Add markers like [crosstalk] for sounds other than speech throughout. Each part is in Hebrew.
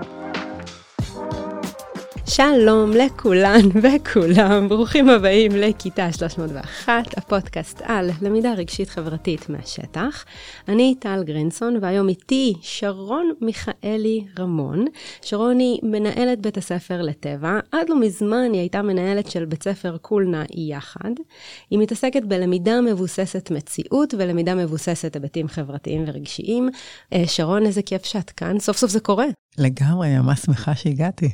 Thank you. שלום לכולן [laughs] וכולם, ברוכים הבאים לכיתה 301, הפודקאסט על למידה רגשית חברתית מהשטח. אני טל גרינסון, והיום איתי שרון מיכאלי רמון. שרון היא מנהלת בית הספר לטבע, עד לא מזמן היא הייתה מנהלת של בית ספר קולנה יחד. היא מתעסקת בלמידה מבוססת מציאות ולמידה מבוססת היבטים חברתיים ורגשיים. אה, שרון, איזה כיף שאת כאן, סוף סוף זה קורה. לגמרי, ממש שמחה שהגעתי.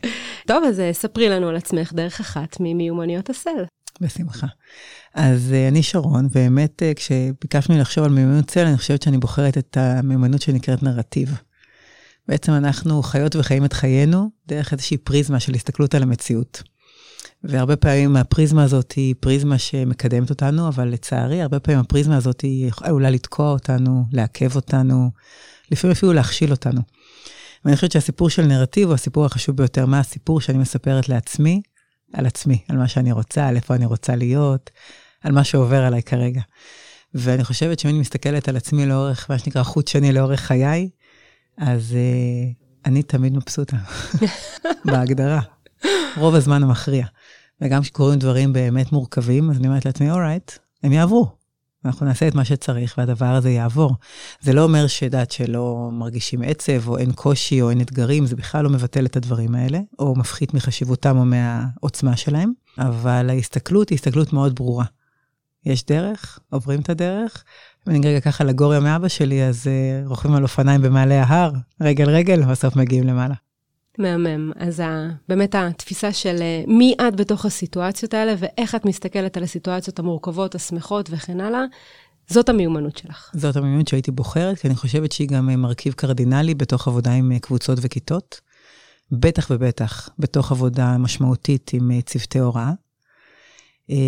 טוב, אז אה, ספרי לנו על עצמך דרך אחת ממיומנויות הסל. בשמחה. אז uh, אני שרון, ובאמת uh, כשביקשנו לחשוב על מיומנות סל, אני חושבת שאני בוחרת את המיומנות שנקראת נרטיב. בעצם אנחנו חיות וחיים את חיינו דרך איזושהי פריזמה של הסתכלות על המציאות. והרבה פעמים הפריזמה הזאת היא פריזמה שמקדמת אותנו, אבל לצערי, הרבה פעמים הפריזמה הזאת היא עלולה לתקוע אותנו, לעכב אותנו, לפעמים אפילו להכשיל אותנו. ואני חושבת שהסיפור של נרטיב הוא הסיפור החשוב ביותר. מה הסיפור שאני מספרת לעצמי, על עצמי, על מה שאני רוצה, על איפה אני רוצה להיות, על מה שעובר עליי כרגע. ואני חושבת שאם אני מסתכלת על עצמי לאורך, מה שנקרא, חוט שני לאורך חיי, אז uh, אני תמיד מבסוטה, [laughs] בהגדרה. רוב הזמן המכריע. וגם כשקורים דברים באמת מורכבים, אז אני אומרת לעצמי, אורייט, הם יעברו. אנחנו נעשה את מה שצריך והדבר הזה יעבור. זה לא אומר שדעת שלא מרגישים עצב, או אין קושי, או אין אתגרים, זה בכלל לא מבטל את הדברים האלה, או מפחית מחשיבותם או מהעוצמה שלהם, אבל ההסתכלות היא הסתכלות מאוד ברורה. יש דרך, עוברים את הדרך. אם אני רגע ככה לגוריה מאבא שלי, אז uh, רוכבים על אופניים במעלה ההר, רגל רגל, ובסוף מגיעים למעלה. מהמם. אז ה, באמת התפיסה של אה, מי את בתוך הסיטואציות האלה, ואיך את מסתכלת על הסיטואציות המורכבות, השמחות וכן הלאה, זאת המיומנות שלך. זאת המיומנות שהייתי בוחרת, כי אני חושבת שהיא גם אה, מרכיב קרדינלי בתוך עבודה עם אה, קבוצות וכיתות. בטח ובטח בתוך עבודה משמעותית עם צוותי הוראה.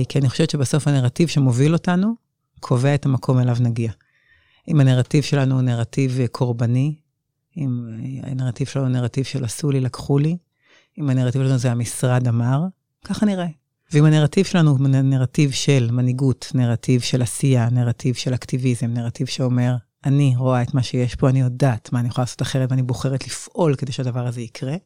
כי אני חושבת שבסוף הנרטיב שמוביל אותנו, קובע את המקום אליו נגיע. אם הנרטיב שלנו הוא נרטיב קורבני, אם הנרטיב שלנו הוא נרטיב של עשו לי, לקחו לי, אם הנרטיב שלנו זה המשרד אמר, ככה נראה. ואם הנרטיב שלנו הוא נרטיב של מנהיגות, נרטיב של עשייה, נרטיב של אקטיביזם, נרטיב שאומר, אני רואה את מה שיש פה, אני יודעת מה אני יכולה לעשות אחרת, ואני בוחרת לפעול כדי שהדבר הזה יקרה.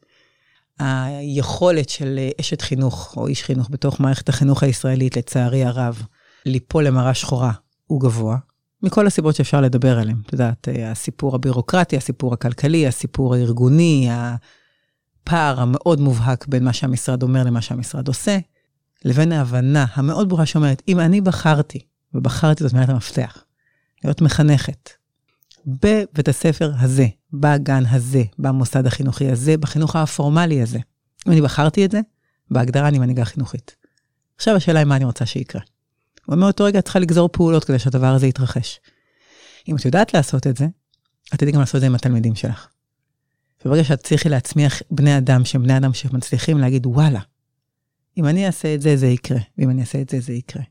היכולת של אשת חינוך או איש חינוך בתוך מערכת החינוך הישראלית, לצערי הרב, ליפול למראה שחורה, הוא גבוה. מכל הסיבות שאפשר לדבר עליהן. את יודעת, אה, הסיפור הבירוקרטי, הסיפור הכלכלי, הסיפור הארגוני, הפער המאוד מובהק בין מה שהמשרד אומר למה שהמשרד עושה, לבין ההבנה המאוד ברורה שאומרת, אם אני בחרתי, ובחרתי זאת מילת המפתח, להיות מחנכת, בבית הספר הזה, בגן הזה, במוסד החינוכי הזה, בחינוך הפורמלי הזה, אם אני בחרתי את זה, בהגדרה אני מנהיגה חינוכית. עכשיו השאלה היא מה אני רוצה שיקרה. ומאותו רגע את צריכה לגזור פעולות כדי שהדבר הזה יתרחש. אם את יודעת לעשות את זה, את תדעי גם לעשות את זה עם התלמידים שלך. וברגע שאת צריכי להצמיח בני אדם שהם בני אדם שמצליחים להגיד, וואלה, אם אני אעשה את זה, זה יקרה, ואם אני אעשה את זה, זה יקרה.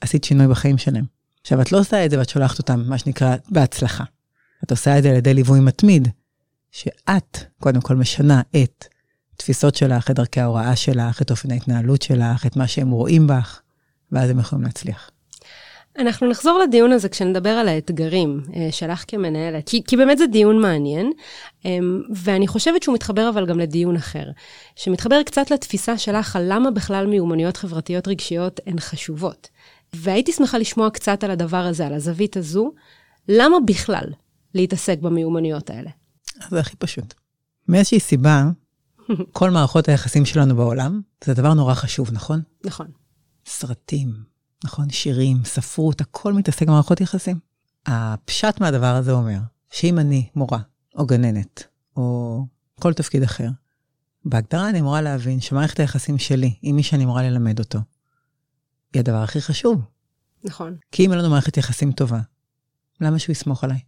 עשית שינוי בחיים שלהם. עכשיו, את לא עושה את זה ואת שולחת אותם, מה שנקרא, בהצלחה. את עושה את זה על ידי ליווי מתמיד, שאת, קודם כל, משנה את תפיסות שלך, את דרכי ההוראה שלך, את אופן ההתנהלות שלך, את מה שהם רואים בך, ואז הם יכולים להצליח. אנחנו נחזור לדיון הזה כשנדבר על האתגרים אה, שלך כמנהלת, כי, כי באמת זה דיון מעניין, אמ, ואני חושבת שהוא מתחבר אבל גם לדיון אחר, שמתחבר קצת לתפיסה שלך על למה בכלל מיומנויות חברתיות רגשיות הן חשובות. והייתי שמחה לשמוע קצת על הדבר הזה, על הזווית הזו, למה בכלל להתעסק במיומנויות האלה? זה הכי פשוט. מאיזושהי סיבה, [laughs] כל מערכות היחסים שלנו בעולם, זה דבר נורא חשוב, נכון? נכון. סרטים, נכון? שירים, ספרות, הכל מתעסק במערכות יחסים. הפשט מהדבר הזה אומר, שאם אני מורה, או גננת, או כל תפקיד אחר, בהגדרה אני אמורה להבין שמערכת היחסים שלי עם מי שאני אמורה ללמד אותו, היא הדבר הכי חשוב. נכון. כי אם אין לנו מערכת יחסים טובה, למה שהוא יסמוך עליי?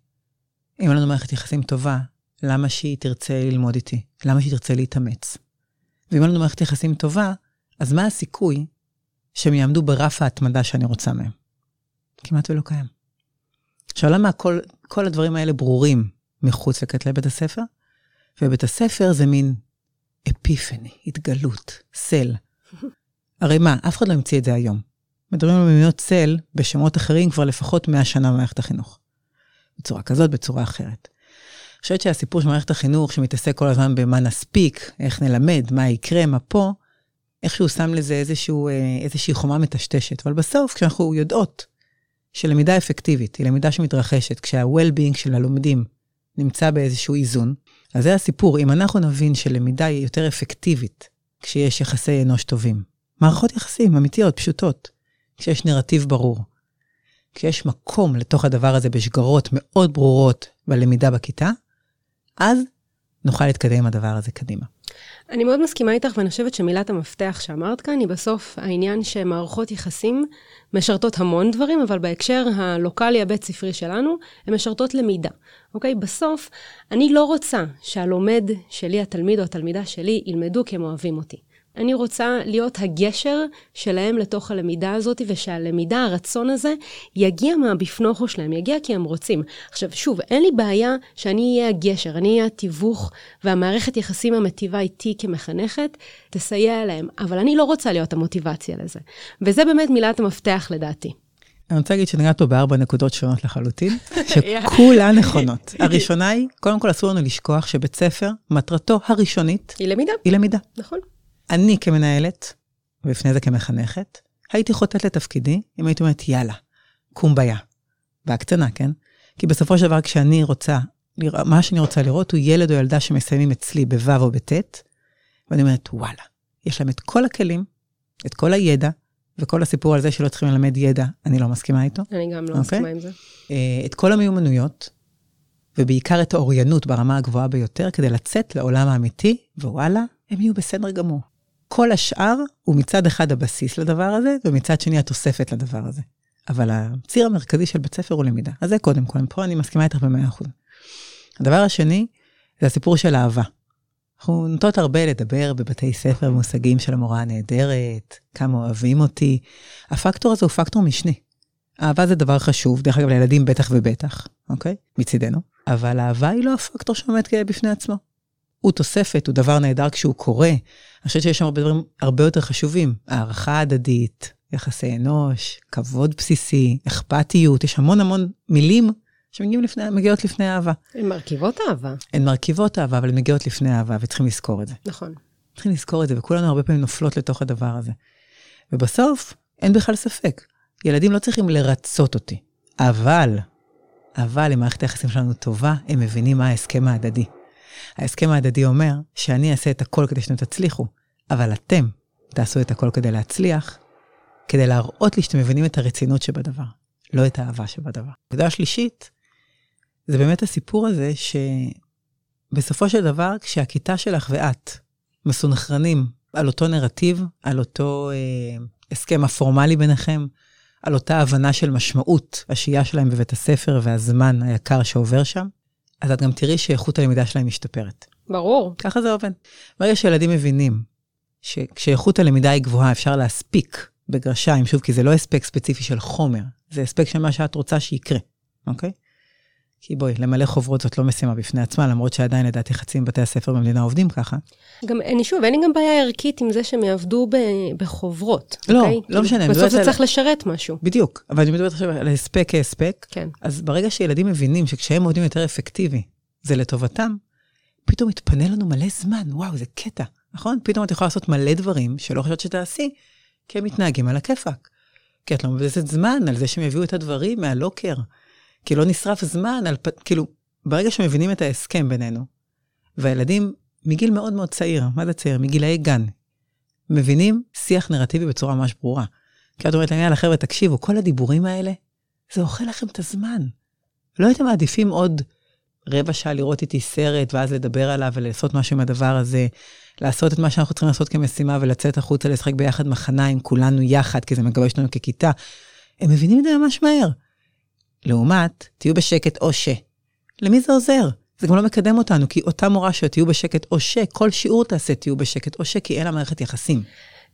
אם אין לנו מערכת יחסים טובה, למה שהיא תרצה ללמוד איתי? למה שהיא תרצה להתאמץ? ואם אין לנו מערכת יחסים טובה, אז מה הסיכוי שהם יעמדו ברף ההתמדה שאני רוצה מהם. כמעט ולא קיים. עכשיו, למה כל, כל הדברים האלה ברורים מחוץ לכתלי בית הספר? ובית הספר זה מין אפיפני, התגלות, סל. [laughs] הרי מה, אף אחד לא המציא את זה היום. מדברים על מימיות צל בשמות אחרים כבר לפחות 100 שנה במערכת החינוך. בצורה כזאת, בצורה אחרת. אני חושבת שהסיפור של מערכת החינוך, שמתעסק כל הזמן במה נספיק, איך נלמד, מה יקרה, מה פה, איכשהו שם לזה איזשהו, אה, איזושהי חומה מטשטשת. אבל בסוף, כשאנחנו יודעות שלמידה אפקטיבית היא למידה שמתרחשת, כשה-well-being של הלומדים נמצא באיזשהו איזון, אז זה הסיפור. אם אנחנו נבין שלמידה היא יותר אפקטיבית כשיש יחסי אנוש טובים, מערכות יחסים אמיתיות, פשוטות, כשיש נרטיב ברור, כשיש מקום לתוך הדבר הזה בשגרות מאוד ברורות בלמידה בכיתה, אז נוכל להתקדם עם הדבר הזה קדימה. אני מאוד מסכימה איתך, ואני חושבת שמילת המפתח שאמרת כאן היא בסוף העניין שמערכות יחסים משרתות המון דברים, אבל בהקשר הלוקאלי הבית ספרי שלנו, הן משרתות למידה. אוקיי? בסוף, אני לא רוצה שהלומד שלי, התלמיד או התלמידה שלי, ילמדו כי הם אוהבים אותי. אני רוצה להיות הגשר שלהם לתוך הלמידה הזאת, ושהלמידה, הרצון הזה, יגיע מהבפנוכו שלהם, יגיע כי הם רוצים. עכשיו, שוב, אין לי בעיה שאני אהיה הגשר, אני אהיה התיווך, והמערכת יחסים המטיבה איתי כמחנכת תסייע להם, אבל אני לא רוצה להיות המוטיבציה לזה. וזה באמת מילת המפתח לדעתי. אני רוצה להגיד שנגעת פה בארבע נקודות שונות לחלוטין, [laughs] שכולן נכונות. הראשונה היא, קודם כל אסור לנו לשכוח שבית ספר, מטרתו הראשונית... היא למידה. היא למידה. נכון. אני כמנהלת, ולפני זה כמחנכת, הייתי חוטאת לתפקידי אם הייתי אומרת, יאללה, קומביה. בהקטנה, כן? כי בסופו של דבר, כשאני רוצה, מה שאני רוצה לראות הוא ילד או ילדה שמסיימים אצלי בו' או בט', ואני אומרת, וואלה, יש להם את כל הכלים, את כל הידע, וכל הסיפור על זה שלא צריכים ללמד ידע, אני לא מסכימה איתו. אני גם לא okay? אוקיי? מסכימה עם זה. אה, את כל המיומנויות, ובעיקר את האוריינות ברמה הגבוהה ביותר, כדי לצאת לעולם האמיתי, ווואלה, הם יהיו בסדר גמור. כל השאר הוא מצד אחד הבסיס לדבר הזה, ומצד שני התוספת לדבר הזה. אבל הציר המרכזי של בית ספר הוא למידה. אז זה קודם כל, פה אני מסכימה איתך במאה אחוז. הדבר השני, זה הסיפור של אהבה. אנחנו נוטות הרבה לדבר בבתי ספר במושגים של המורה הנהדרת, כמה אוהבים אותי. הפקטור הזה הוא פקטור משני. אהבה זה דבר חשוב, דרך אגב, לילדים בטח ובטח, אוקיי? מצידנו. אבל אהבה היא לא הפקטור שעומד בפני עצמו. הוא תוספת, הוא דבר נהדר כשהוא קורה. אני חושבת שיש שם הרבה דברים הרבה יותר חשובים. הערכה הדדית, יחסי אנוש, כבוד בסיסי, אכפתיות, יש המון המון מילים שמגיעות לפני אהבה. הן מרכיבות אהבה. הן מרכיבות אהבה, אבל הן מגיעות לפני אהבה, וצריכים לזכור את זה. נכון. צריכים לזכור את זה, וכולנו הרבה פעמים נופלות לתוך הדבר הזה. ובסוף, אין בכלל ספק, ילדים לא צריכים לרצות אותי, אבל, אבל אם מערכת היחסים שלנו טובה, הם מבינים מה ההסכם ההדדי. ההסכם ההדדי אומר שאני אעשה את הכל כדי שאתם תצליחו, אבל אתם תעשו את הכל כדי להצליח, כדי להראות לי שאתם מבינים את הרצינות שבדבר, לא את האהבה שבדבר. נקודה שלישית, זה באמת הסיפור הזה שבסופו של דבר, כשהכיתה שלך ואת מסונכרנים על אותו נרטיב, על אותו אה, הסכם הפורמלי ביניכם, על אותה הבנה של משמעות השהייה שלהם בבית הספר והזמן היקר שעובר שם, אז את גם תראי שאיכות הלמידה שלהם משתפרת. ברור. ככה זה עובד. ברגע שילדים מבינים שכשאיכות הלמידה היא גבוהה, אפשר להספיק בגרשיים, שוב, כי זה לא הספק ספציפי של חומר, זה הספק של מה שאת רוצה שיקרה, אוקיי? כי בואי, למלא חוברות זאת לא משימה בפני עצמה, למרות שעדיין לדעתי חצי מבתי הספר במדינה עובדים ככה. גם, אני שוב, אין לי גם בעיה ערכית עם זה שהם יעבדו ב, בחוברות, לא, אוקיי? לא משנה. בסוף זה על... צריך לשרת משהו. בדיוק, אבל אני מדברת עכשיו על הספק כהספק. כן. אז ברגע שילדים מבינים שכשהם עובדים יותר אפקטיבי, זה לטובתם, פתאום מתפנה לנו מלא זמן, וואו, זה קטע, נכון? פתאום את יכולה לעשות מלא דברים שלא חושבת שתעשי, כי הם מתנהגים על הכיפאק. כי את לא מבזבזת זמן על זה שהם יביאו את הדברים מהלוקר. כי לא נשרף זמן על, כאילו, ברגע שמבינים את ההסכם בינינו, והילדים מגיל מאוד מאוד צעיר, מה זה צעיר? מגילאי גן, מבינים שיח נרטיבי בצורה ממש ברורה. כי את אומרת להם, יאללה חבר'ה, תקשיבו, כל הדיבורים האלה, זה אוכל לכם את הזמן. לא הייתם מעדיפים עוד רבע שעה לראות איתי סרט, ואז לדבר עליו ולעשות משהו עם הדבר הזה, לעשות את מה שאנחנו צריכים לעשות כמשימה ולצאת החוצה לשחק ביחד מחניים, כולנו יחד, כי זה מגבש אותנו ככיתה. הם מבינים את זה ממש מהר. לעומת, תהיו בשקט או ש. למי זה עוזר? זה גם לא מקדם אותנו, כי אותה מורה שתהיו בשקט או ש, כל שיעור תעשה תהיו בשקט או ש, כי אין לה מערכת יחסים.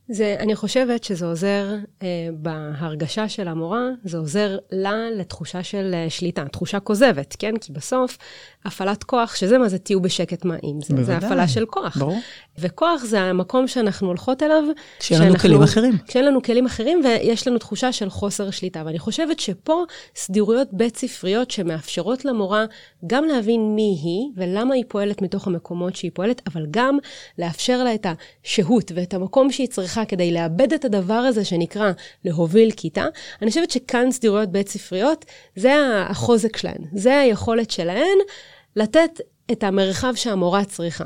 זה, אני חושבת שזה עוזר אה, בהרגשה של המורה, זה עוזר לה לתחושה של אה, שליטה, תחושה כוזבת, כן? כי בסוף, הפעלת כוח, שזה מה זה תהיו בשקט מה אם, זה, זה הפעלה של כוח. ברור. וכוח זה המקום שאנחנו הולכות אליו. שאין לנו כלים אחרים. כשאין לנו כלים אחרים, ויש לנו תחושה של חוסר שליטה. ואני חושבת שפה סדירויות בית ספריות שמאפשרות למורה גם להבין מי היא, ולמה היא פועלת מתוך המקומות שהיא פועלת, אבל גם לאפשר לה את השהות ואת המקום שהיא צריכה כדי לאבד את הדבר הזה שנקרא להוביל כיתה. אני חושבת שכאן סדירויות בית ספריות, זה החוזק שלהן, זה היכולת שלהן לתת את המרחב שהמורה צריכה.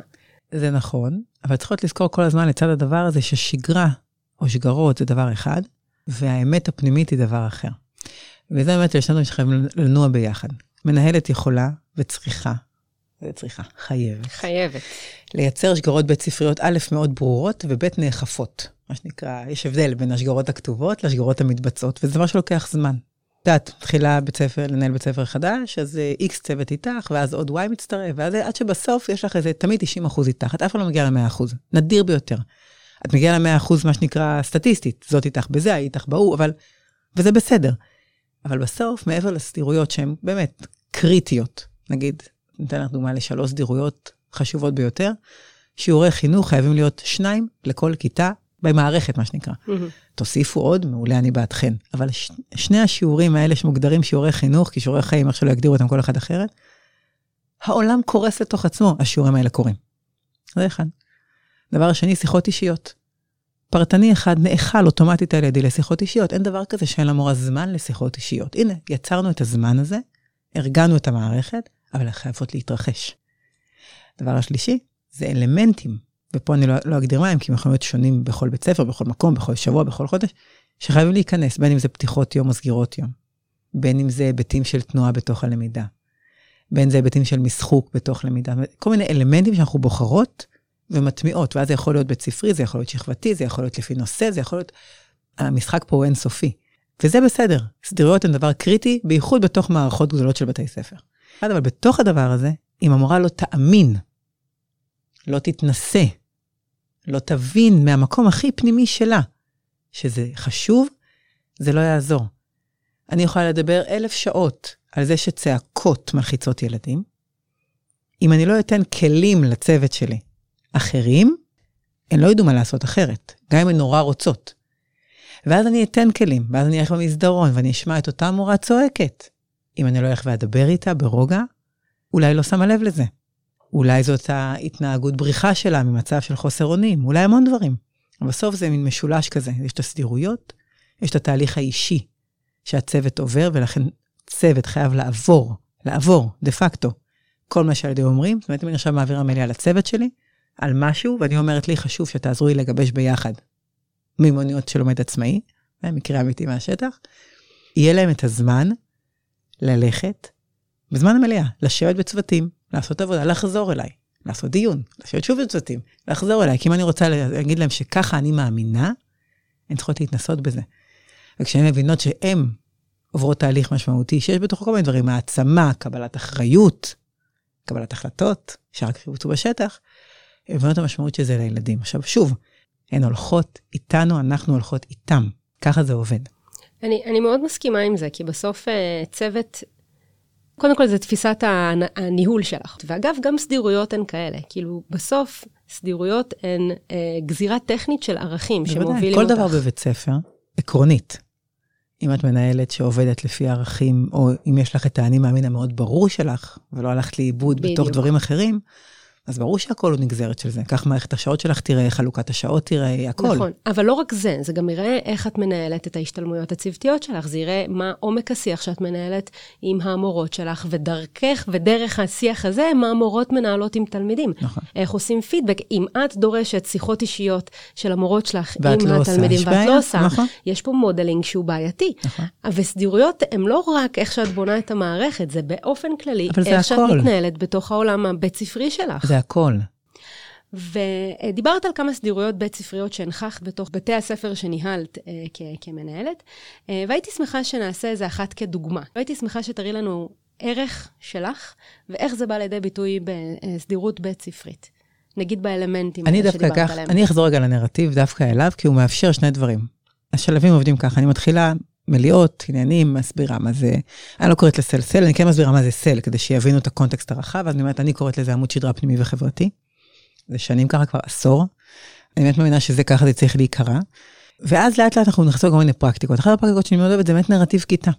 זה נכון, אבל צריכות לזכור כל הזמן לצד הדבר הזה ששגרה או שגרות זה דבר אחד, והאמת הפנימית היא דבר אחר. וזה באמת יש לנו שחייבים לנוע ביחד. מנהלת יכולה וצריכה, זה צריכה, חייבת. חייבת. לייצר שגרות בית ספריות, א', מאוד ברורות, וב', נאכפות. מה שנקרא, יש הבדל בין השגרות הכתובות לשגרות המתבצעות, וזה דבר שלוקח זמן. את יודעת, מתחילה בית ספר, לנהל בית ספר חדש, אז איקס צוות איתך, ואז עוד וואי מצטרף, ואז עד שבסוף יש לך איזה תמיד 90 אחוז איתך, את אף פעם לא מגיעה ל-100 אחוז, נדיר ביותר. את מגיעה ל-100 אחוז, מה שנקרא, סטטיסטית, זאת איתך בזה, איתך בהוא, אבל, וזה בסדר. אבל בסוף, מעבר לסדירויות שהן באמת קריטיות, נגיד, ניתן לך דוגמה לשלוש סדירויות חשובות ביותר, שיעורי חינוך חייבים להיות שניים לכל כיתה במערכת, מה שנקרא. Mm-hmm. תוסיפו עוד, מעולה, אני בעדכן. אבל ש, שני השיעורים האלה שמוגדרים שיעורי חינוך, כי שיעורי חיים, איך שלא יגדירו אותם כל אחד אחרת, העולם קורס לתוך עצמו, השיעורים האלה קורים. זה אחד. דבר שני, שיחות אישיות. פרטני אחד נאכל אוטומטית על ידי לשיחות אישיות. אין דבר כזה שאין למורה זמן לשיחות אישיות. הנה, יצרנו את הזמן הזה, ארגנו את המערכת, אבל הן חייבות להתרחש. הדבר השלישי, זה אלמנטים ופה אני לא, לא אגדיר מה הם, כי הם יכולים להיות שונים בכל בית ספר, בכל מקום, בכל שבוע, בכל חודש, שחייבים להיכנס, בין אם זה פתיחות יום או סגירות יום, בין אם זה היבטים של תנועה בתוך הלמידה, בין זה היבטים של משחוק בתוך למידה, כל מיני אלמנטים שאנחנו בוחרות ומטמיעות, ואז זה יכול להיות בית ספרי, זה יכול להיות שכבתי, זה יכול להיות לפי נושא, זה יכול להיות... המשחק פה הוא אינסופי. וזה בסדר, סדירויות הן דבר קריטי, בייחוד בתוך מערכות גדולות של בתי ספר. אבל בתוך הדבר הזה, אם המורה לא תאמין לא תתנסה, לא תבין מהמקום הכי פנימי שלה שזה חשוב, זה לא יעזור. אני יכולה לדבר אלף שעות על זה שצעקות מלחיצות ילדים. אם אני לא אתן כלים לצוות שלי אחרים, הן לא ידעו מה לעשות אחרת, גם אם הן נורא רוצות. ואז אני אתן כלים, ואז אני אלך במסדרון ואני אשמע את אותה מורה צועקת. אם אני לא אלך ואדבר איתה ברוגע, אולי לא שמה לב לזה. אולי זאת ההתנהגות בריחה שלה ממצב של חוסר אונים, אולי המון דברים. בסוף זה מין משולש כזה, יש את הסדירויות, יש את התהליך האישי שהצוות עובר, ולכן צוות חייב לעבור, לעבור, דה פקטו, כל מה שהילדים אומרים. זאת אומרת, אם אני עכשיו מעבירה מלאה לצוות שלי על משהו, ואני אומרת לי, חשוב שתעזרו לי לגבש ביחד מימוניות של לומד עצמאי, זה מקרה אמיתי מהשטח, יהיה להם את הזמן ללכת, בזמן המליאה, לשבת בצוותים, לעשות עבודה, לחזור אליי, לעשות דיון, לשבת שוב בצוותים, לחזור אליי, כי אם אני רוצה להגיד להם שככה אני מאמינה, הן צריכות להתנסות בזה. וכשהן מבינות שהן עוברות תהליך משמעותי, שיש בתוכו כל מיני דברים, העצמה, קבלת אחריות, קבלת החלטות, שרק יבוצעו בשטח, הן מבינות המשמעות של זה לילדים. עכשיו, שוב, הן הולכות איתנו, אנחנו הולכות איתם. ככה זה עובד. אני, אני מאוד מסכימה עם זה, כי בסוף אה, צוות קודם כל, זה תפיסת הניהול שלך. ואגב, גם סדירויות הן כאלה. כאילו, בסוף, סדירויות הן אה, גזירה טכנית של ערכים שמובילים אותך. כל דבר בבית ספר, עקרונית. אם את מנהלת שעובדת לפי ערכים, או אם יש לך את האני מאמין המאוד ברור שלך, ולא הלכת לאיבוד בתוך דברים אחרים, אז ברור שהכל הוא נגזרת של זה. כך מערכת השעות שלך תראה, חלוקת השעות תראה, הכל. נכון, אבל לא רק זה, זה גם יראה איך את מנהלת את ההשתלמויות הצוותיות שלך, זה יראה מה עומק השיח שאת מנהלת עם המורות שלך, ודרכך ודרך השיח הזה, מה המורות מנהלות עם תלמידים. נכון. איך עושים פידבק. אם את דורשת שיחות אישיות של המורות שלך עם לא התלמידים, ואת בעיה, לא עושה, נכון. יש פה modeling שהוא בעייתי. נכון. וסדירויות הן לא רק איך שאת בונה את המערכת, זה באופן כללי, איך שאת. מתנהלת בתוך העולם הבית ספרי שלך. זה הכל. ודיברת על כמה סדירויות בית ספריות שהנכחת בתוך בתי הספר שניהלת אה, כ- כמנהלת, אה, והייתי שמחה שנעשה איזה אחת כדוגמה. והייתי שמחה שתראי לנו ערך שלך, ואיך זה בא לידי ביטוי בסדירות בית ספרית. נגיד באלמנטים אני דווקא אקח, עליהם. אני אחזור רגע לנרטיב דווקא אליו, כי הוא מאפשר שני דברים. השלבים עובדים ככה, אני מתחילה מליאות, עניינים, מסבירה מה זה, אני לא קוראת לסל סל, אני כן מסבירה מה זה סל, כדי שיבינו את הקונטקסט הרחב, אז אני אומרת, אני קוראת לזה עמוד שדרה פנימי וחברתי. זה שנים ככה, כבר עשור. אני באמת מאמינה שזה ככה זה צריך להיקרא. ואז לאט לאט אנחנו נחזור כל מיני פרקטיקות. אחת הפרקטיקות שאני מאוד אוהבת זה באמת נרטיב כיתה.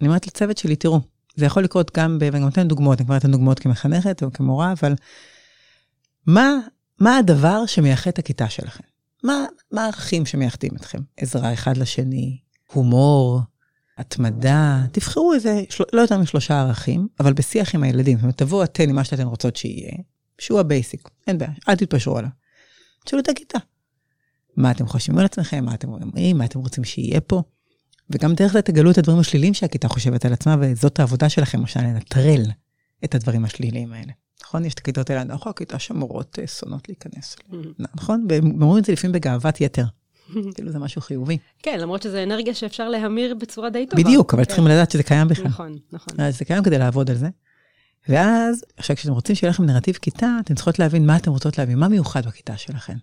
אני אומרת לצוות שלי, תראו, זה יכול לקרות גם, ב... ואני גם נותן דוגמאות, אני כבר נותן דוגמאות כמחנכת או כמורה, אבל מה, מה הדבר שמייחד את הכיתה שלכם? מה, מה הערכים שמייחדים אתכם? עזרה אחד לשני, הומור, התמדה, תבחרו איזה, של... לא יותר משלושה ערכים, אבל בשיח עם הילדים. זאת אומרת, תבואו אתן עם מה שאתן רוצות שיהיה, שהוא ה basic, אין בעיה, אל תתפשרו עליו. תשאלו את הכיתה. מה אתם חושבים על עצמכם, מה אתם אומרים, מה אתם רוצים שיהיה פה. וגם דרך זה תגלו את הדברים השליליים שהכיתה חושבת על עצמה, וזאת העבודה שלכם, למשל, לנטרל את הדברים השליליים האלה. נכון? יש את הכיתות האלה, נכון, הכיתה שמורות אה, שונאות להיכנס. נכון? והם אומרים את זה לפעמים בגאוות יתר. [laughs] כאילו זה משהו חיובי. כן, למרות שזו אנרגיה שאפשר להמיר בצורה די טובה. בדיוק, אבל כן. צריכים לדעת שזה קיים בכלל. נכון, נכון. אז זה קיים כדי לעבוד על זה. ואז, עכשיו כשאתם רוצים שיהיה לכם נרטיב כיתה, אתם צריכות להבין מה אתם רוצות להבין, מה מיוחד בכיתה שלכם.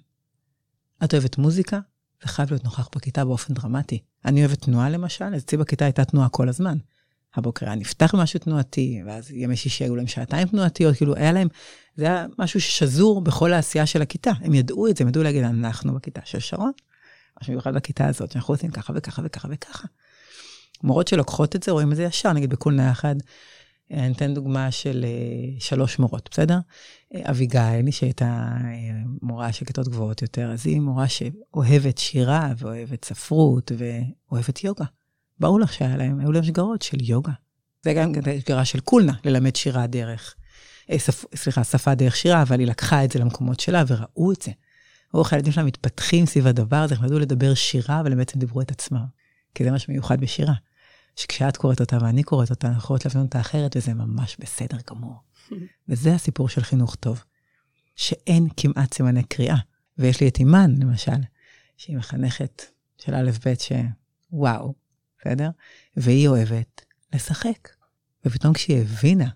את אוהבת מוזיקה? זה חייב להיות נוכח בכיתה באופן דרמטי. אני אוהבת תנועה למשל, אז אצלי בכיתה הייתה תנועה כל הזמן. הבוקר היה נפתח במשהו תנועתי, ואז ימי שישי היו להם שעתיים תנועתיות, כאילו היה להם, זה היה משהו ששזור בכל העשייה של הכיתה. הם ידעו את זה, הם ידעו להגיד, אנחנו בכיתה של שרון, משהו מיוחד בכיתה הזאת, שאנחנו עושים ככה וככה וככה וככה. מורות שלוקחות את זה, רואים את זה ישר, נגיד בקולנוע אחד, אני אתן דוגמה של אה, שלוש מורות, בסדר? אה, אביגיל, שהייתה אה, מורה של כיתות גבוהות יותר, אז היא מורה שאוהבת שירה ואוהבת ספרות ואוהבת יוגה. ברור לך שהיה להם, היו להם שגרות של יוגה. זה גם שגרה של קולנה, ללמד שירה דרך, שפ, סליחה, שפה דרך שירה, אבל היא לקחה את זה למקומות שלה וראו את זה. ראו איך הילדים שלה מתפתחים סביב הדבר הזה, הם ידעו לדבר שירה, אבל הם בעצם דיברו את עצמם. כי זה מה שמיוחד בשירה. שכשאת קוראת אותה ואני קוראת אותה, אנחנו יכולות להבין אותה אחרת, וזה ממש בסדר גמור. [laughs] וזה הסיפור של חינוך טוב, שאין כמעט סימני קריאה. ויש לי את אימן, למשל, שהיא מחנכת של א' ב' שוואו, בסדר? והיא אוהבת לשחק. ופתאום כשהיא הבינה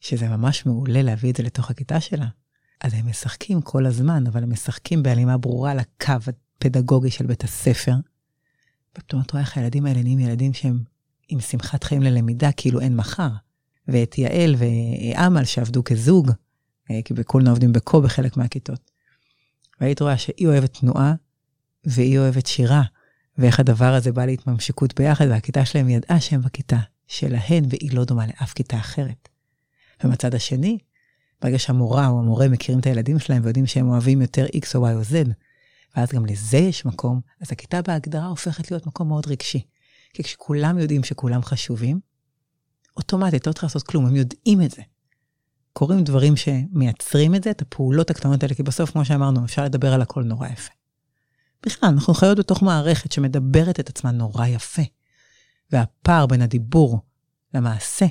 שזה ממש מעולה להביא את זה לתוך הכיתה שלה, אז הם משחקים כל הזמן, אבל הם משחקים בהלימה ברורה לקו הפדגוגי של בית הספר. ופתאום את רואה איך הילדים האלה נהיים ילדים שהם עם שמחת חיים ללמידה, כאילו אין מחר. ואת יעל ואמל שעבדו כזוג, אה, כי בקולנה עובדים בקו בחלק מהכיתות. והיית רואה שהיא אוהבת תנועה, והיא אוהבת שירה, ואיך הדבר הזה בא להתממשקות ביחד, והכיתה שלהם ידעה שהם בכיתה שלהן, והיא לא דומה לאף כיתה אחרת. ומהצד השני, ברגע שהמורה או המורה מכירים את הילדים שלהם ויודעים שהם אוהבים יותר X או Y או Z, ואז גם לזה יש מקום, אז הכיתה בהגדרה הופכת להיות מקום מאוד רגשי. כי כשכולם יודעים שכולם חשובים, אוטומטית, לא צריך לעשות כלום, הם יודעים את זה. קורים דברים שמייצרים את זה, את הפעולות הקטנות האלה, כי בסוף, כמו שאמרנו, אפשר לדבר על הכל נורא יפה. בכלל, אנחנו חיות בתוך מערכת שמדברת את עצמה נורא יפה. והפער בין הדיבור למעשה,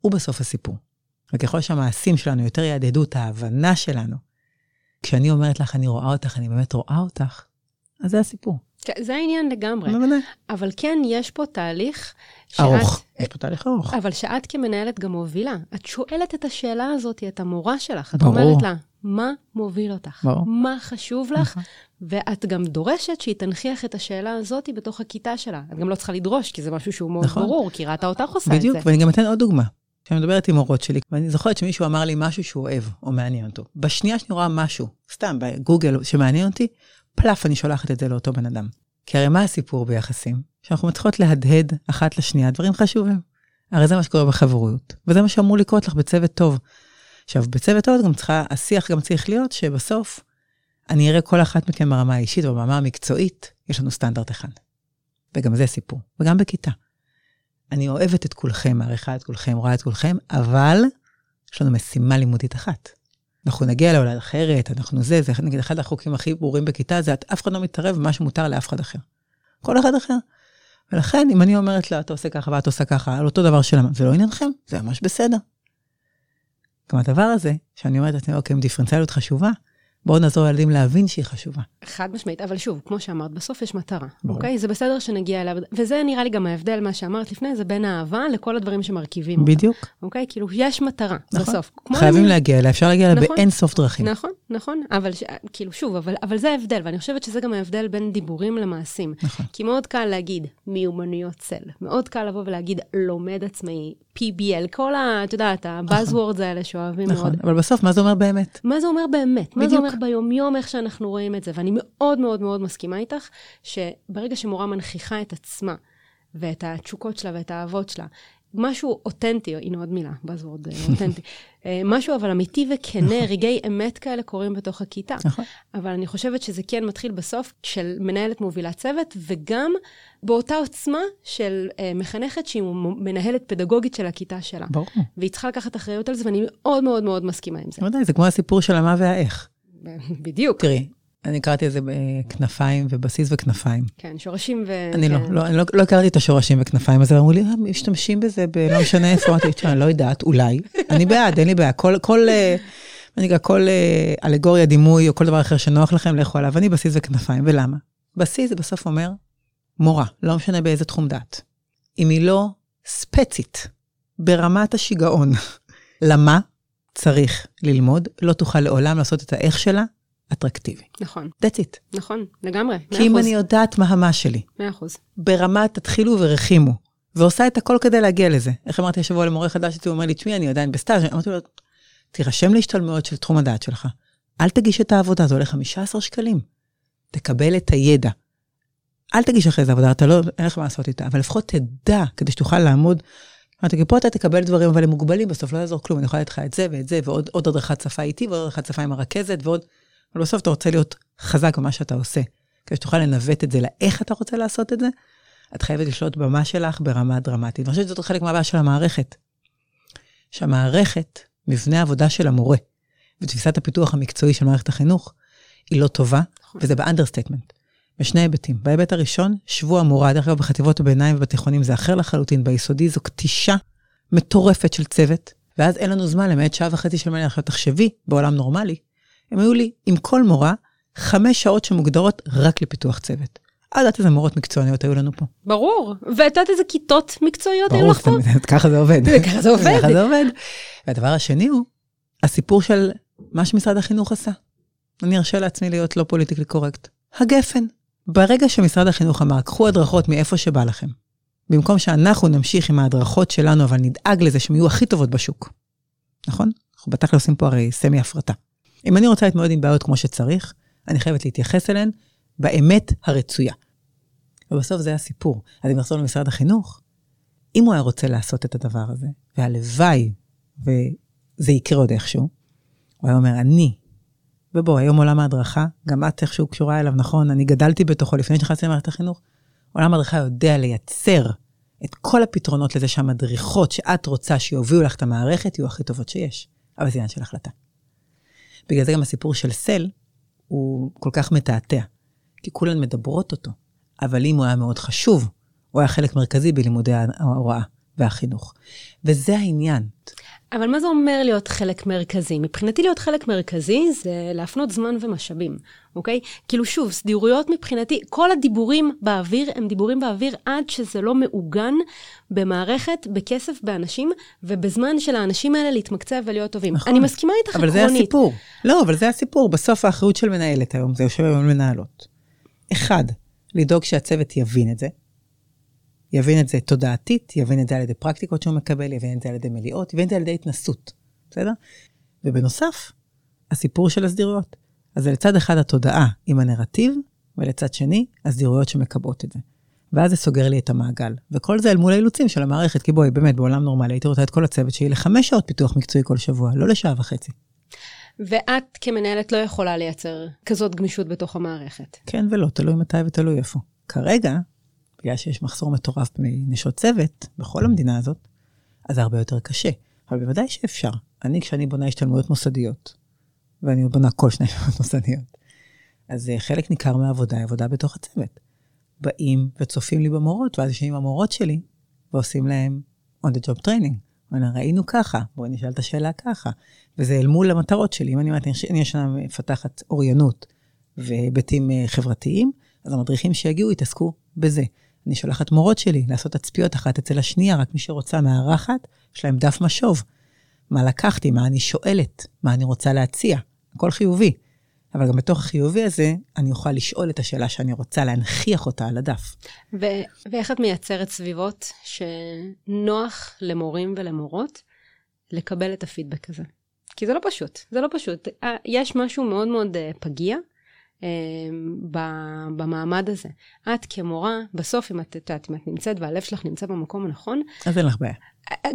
הוא בסוף הסיפור. וככל שהמעשים שלנו יותר יעדדו את ההבנה שלנו, כשאני אומרת לך, אני רואה אותך, אני באמת רואה אותך, אז זה הסיפור. כן, זה העניין לגמרי. בוודאי. אבל כן, יש פה תהליך שאת... ארוך. יש פה תהליך ארוך. אבל שאת כמנהלת גם מובילה. את שואלת את השאלה הזאת, את המורה שלך. את ברור. אומרת לה, מה מוביל אותך? ברור. מה חשוב לך? נכון. ואת גם דורשת שהיא תנכיח את השאלה הזאת בתוך הכיתה שלה. את גם לא צריכה לדרוש, כי זה משהו שהוא מאוד נכון. ברור, כי ראתה אותך עושה את בדיוק, זה. ואני גם אתן עוד דוגמה. כשאני מדברת עם מורות שלי, ואני זוכרת שמישהו אמר לי משהו שהוא אוהב או מעניין אותו. בשנייה שאני רואה משהו, סתם בגוגל, שמעניין אותי, פלאף, אני שולחת את זה לאותו בן אדם. כי הרי מה הסיפור ביחסים? שאנחנו מצליחות להדהד אחת לשנייה דברים חשובים. הרי זה מה שקורה בחברויות, וזה מה שאמור לקרות לך בצוות טוב. עכשיו, בצוות טוב גם צריכה, השיח גם צריך להיות שבסוף אני אראה כל אחת מכם ברמה האישית וברמה המקצועית, יש לנו סטנדרט אחד. וגם זה סיפור, וגם בכיתה. אני אוהבת את כולכם, מעריכה את כולכם, רואה את כולכם, אבל יש לנו משימה לימודית אחת. אנחנו נגיע לעולם אחרת, אנחנו זה, זה נגיד אחד החוקים הכי ברורים בכיתה, זה את אף אחד לא מתערב במה שמותר לאף אחד אחר. כל אחד אחר. ולכן, אם אני אומרת לה, אתה עושה ככה ואת עושה ככה, על אותו דבר שלמה, זה לא עניינכם, זה ממש בסדר. גם הדבר הזה, שאני אומרת לעצמי, אוקיי, אם דיפרנציאליות חשובה, בואו נעזור לילדים להבין שהיא חשובה. חד משמעית, אבל שוב, כמו שאמרת, בסוף יש מטרה, ברור. אוקיי? זה בסדר שנגיע אליו, וזה נראה לי גם ההבדל, מה שאמרת לפני, זה בין האהבה לכל הדברים שמרכיבים אותה, בדיוק. אוקיי? כאילו, יש מטרה, נכון. בסוף. חייבים אני- להגיע אליה, אפשר להגיע אליה נכון. באין סוף דרכים. נכון, נכון, אבל ש... כאילו, שוב, אבל, אבל זה ההבדל, ואני חושבת שזה גם ההבדל בין דיבורים למעשים. נכון. כי מאוד קל להגיד מיומנויות צל, מאוד קל לבוא ולהגיד לומד עצמאי, PBL, כל ה... את יודעת, ה-buzzwords האלה שאוהבים נכון, מאוד. אבל בסוף, מה זה אומר באמת? מה זה אומר באמת? מה זה בדיוק. אומר ביומיום, איך שאנחנו רואים את זה? ואני מאוד מאוד מאוד מסכימה איתך, שברגע שמורה מנכיחה את עצמה, ואת התשוקות שלה ואת האהבות שלה, משהו אותנטי, הנה עוד מילה, buzzword אה, אותנטי, [laughs] אה, משהו אבל אמיתי וכנה, רגעי אמת כאלה קורים בתוך הכיתה. נכון. אבל אני חושבת שזה כן מתחיל בסוף של מנהלת מובילת צוות, וגם באותה עוצמה של אה, מחנכת שהיא מנהלת פדגוגית של הכיתה שלה. ברור. והיא צריכה לקחת אחריות על זה, ואני מאוד מאוד מאוד מסכימה עם זה. ודאי, זה כמו הסיפור של המה והאיך. [laughs] בדיוק. תראי, אני קראתי את זה בכנפיים ובסיס וכנפיים. כן, שורשים ו... אני לא, כן. לא, אני לא, לא הכרתי את השורשים וכנפיים, אז אמרו לי, אה, משתמשים בזה בלא משנה איפה, אמרתי, תשמע, אני לא יודעת, אולי. אני בעד, אין לי בעיה. כל, כל, אה, מה נקרא, כל אה, אלגוריה, דימוי או כל דבר אחר שנוח לכם, לכו עליו. אני בסיס וכנפיים, ולמה? בסיס זה בסוף אומר, מורה, לא משנה באיזה תחום דעת. אם היא לא ספצית, ברמת השיגעון, [laughs] למה צריך ללמוד, לא תוכל לעולם לעשות את האיך שלה אטרקטיבי. נכון, That's it. נכון, לגמרי, כי אם אני יודעת מה המה שלי, מאה אחוז. ברמת תתחילו ורחימו, ועושה את הכל כדי להגיע לזה. איך אמרתי השבוע למורה חדש, הוא אומר לי, תשמעי, אני עדיין בסטאז', אמרתי לו, תירשם להשתלמויות של תחום הדעת שלך. אל תגיש את העבודה, זה עולה 15 שקלים. תקבל את הידע. אל תגיש אחרי זה עבודה, אתה לא, אין לך מה לעשות איתה, אבל לפחות תדע, כדי שתוכל לעמוד. אמרתי, כי פה אתה תקבל דברים, אבל הם מוגבלים, בסוף לא יעזור כלום, אני יכולה לתת לך את זה ואת זה, ועוד עוד הדרכת שפה איתי, ועוד הדרכת שפה עם הרכזת, ועוד... אבל בסוף אתה רוצה להיות חזק במה שאתה עושה. כדי שתוכל לנווט את זה לאיך אתה רוצה לעשות את זה, את חייבת לשלוט במה שלך ברמה דרמטית. ואני חושבת שזאת חלק מהבעיה של המערכת. שהמערכת, מבנה העבודה של המורה, ותפיסת הפיתוח המקצועי של מערכת החינוך, היא לא טובה, נכון. וזה ב understatement. בשני היבטים. בהיבט הראשון, שבוע המורה, דרך אגב, בחטיבות הביניים ובתיכונים זה אחר לחלוטין, ביסודי זו כתישה מטורפת של צוות, ואז אין לנו זמן למעט שעה וחצי של מנהל. עכשיו תחשבי, בעולם נורמלי, אם היו לי עם כל מורה חמש שעות שמוגדרות רק לפיתוח צוות. את יודעת איזה מורות מקצועניות היו לנו פה. ברור, ואת יודעת איזה כיתות מקצועיות היו ברור, לך פה? זה- ככה זה עובד. [laughs] ככה זה עובד. ככה זה עובד. והדבר השני הוא הסיפור של מה שמשרד החינוך עשה. אני ארשה לעצמי להיות לא politically correct. הגפן. ברגע שמשרד החינוך אמר, קחו הדרכות מאיפה שבא לכם, במקום שאנחנו נמשיך עם ההדרכות שלנו, אבל נדאג לזה שהן יהיו הכי טובות בשוק. נכון? אנחנו בתכל'ס עושים פה הרי semi הפרטה. אם אני רוצה להתמודד עם בעיות כמו שצריך, אני חייבת להתייחס אליהן באמת הרצויה. ובסוף זה הסיפור. אז אם נחזור למשרד החינוך, אם הוא היה רוצה לעשות את הדבר הזה, והלוואי וזה יקרה עוד איכשהו, הוא היה אומר, אני, ובוא, היום עולם ההדרכה, גם את איכשהו קשורה אליו, נכון? אני גדלתי בתוכו לפני שנכנסתי למערכת החינוך. עולם ההדרכה יודע לייצר את כל הפתרונות לזה שהמדריכות שאת רוצה שיובילו לך את המערכת, יהיו הכי טובות שיש. אבל זה עניין של החלטה. בגלל זה גם הסיפור של סל הוא כל כך מתעתע, כי כולן מדברות אותו, אבל אם הוא היה מאוד חשוב, הוא היה חלק מרכזי בלימודי ההוראה והחינוך. וזה העניין. אבל מה זה אומר להיות חלק מרכזי? מבחינתי להיות חלק מרכזי זה להפנות זמן ומשאבים, אוקיי? כאילו שוב, סדירויות מבחינתי, כל הדיבורים באוויר הם דיבורים באוויר עד שזה לא מעוגן במערכת, בכסף, באנשים, ובזמן של האנשים האלה להתמקצע ולהיות טובים. נכון. אני מסכימה איתך אבל עקרונית. זה הסיפור. לא, אבל זה הסיפור. בסוף האחריות של מנהלת היום, זה יושב היום מנהלות. אחד, לדאוג שהצוות יבין את זה. יבין את זה תודעתית, יבין את זה על ידי פרקטיקות שהוא מקבל, יבין את זה על ידי מליאות, יבין את זה על ידי התנסות, בסדר? ובנוסף, הסיפור של הסדירויות. אז זה לצד אחד התודעה עם הנרטיב, ולצד שני, הסדירויות שמקבעות את זה. ואז זה סוגר לי את המעגל. וכל זה אל מול האילוצים של המערכת, כי בואי, באמת, בעולם נורמלי הייתי רוצה את כל הצוות שלי לחמש שעות פיתוח מקצועי כל שבוע, לא לשעה וחצי. ואת כמנהלת לא יכולה לייצר כזאת גמישות בתוך המערכת. כן ולא, תלוי מתי ותלוי איפה. כרגע, בגלל שיש מחסור מטורף בנשות צוות בכל המדינה הזאת, אז זה הרבה יותר קשה. אבל בוודאי שאפשר. אני, כשאני בונה השתלמויות מוסדיות, ואני בונה כל שני השתלמויות מוסדיות, אז אה, חלק ניכר מהעבודה היא עבודה בתוך הצוות. באים וצופים לי במורות, ואז יושבים עם המורות שלי, ועושים להם on the job training, ראינו ככה, בואי נשאל את השאלה ככה. וזה אל מול המטרות שלי. אם אני אומרת, אני השנה מפתחת אוריינות והיבטים אה, חברתיים, אז המדריכים שיגיעו יתעסקו בזה. אני שולחת מורות שלי לעשות תצפיות אחת אצל השנייה, רק מי שרוצה מארחת, יש להם דף משוב. מה לקחתי, מה אני שואלת, מה אני רוצה להציע, הכל חיובי. אבל גם בתוך החיובי הזה, אני אוכל לשאול את השאלה שאני רוצה, להנכיח אותה על הדף. ו- ואיך את מייצרת סביבות שנוח למורים ולמורות לקבל את הפידבק הזה? כי זה לא פשוט, זה לא פשוט. אה, יש משהו מאוד מאוד אה, פגיע במעמד הזה. את כמורה, בסוף, אם את, את, אם את נמצאת והלב שלך נמצא במקום הנכון, אז אין לך בעיה.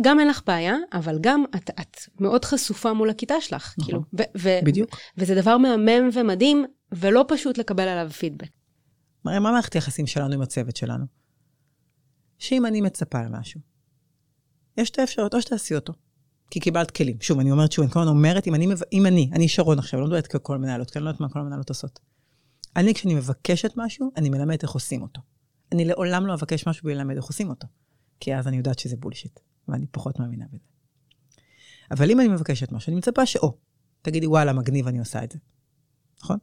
גם אין לך בעיה, אבל גם את, את מאוד חשופה מול הכיתה שלך. נכון, כאילו, ו- ו- בדיוק. וזה דבר מהמם ומדהים, ולא פשוט לקבל עליו פידבק. הרי מה מערכת היחסים שלנו עם הצוות שלנו? שאם אני מצפה למשהו, יש שתי אפשרויות, או שתעשי אותו, כי קיבלת כלים. שוב, אני אומרת שוב, אני כל הזמן אומרת, אם אני, אם אני, אני שרון עכשיו, לא מדברת ככל מנהלות, כי אני לא יודעת מה כל המנהלות עושות. אני, כשאני מבקשת משהו, אני מלמדת איך עושים אותו. אני לעולם לא אבקש משהו בלי ללמד איך עושים אותו, כי אז אני יודעת שזה בולשיט, ואני פחות מאמינה בזה. אבל אם אני מבקשת משהו, אני מצפה שאו, תגידי, וואלה, מגניב, אני עושה את זה. נכון?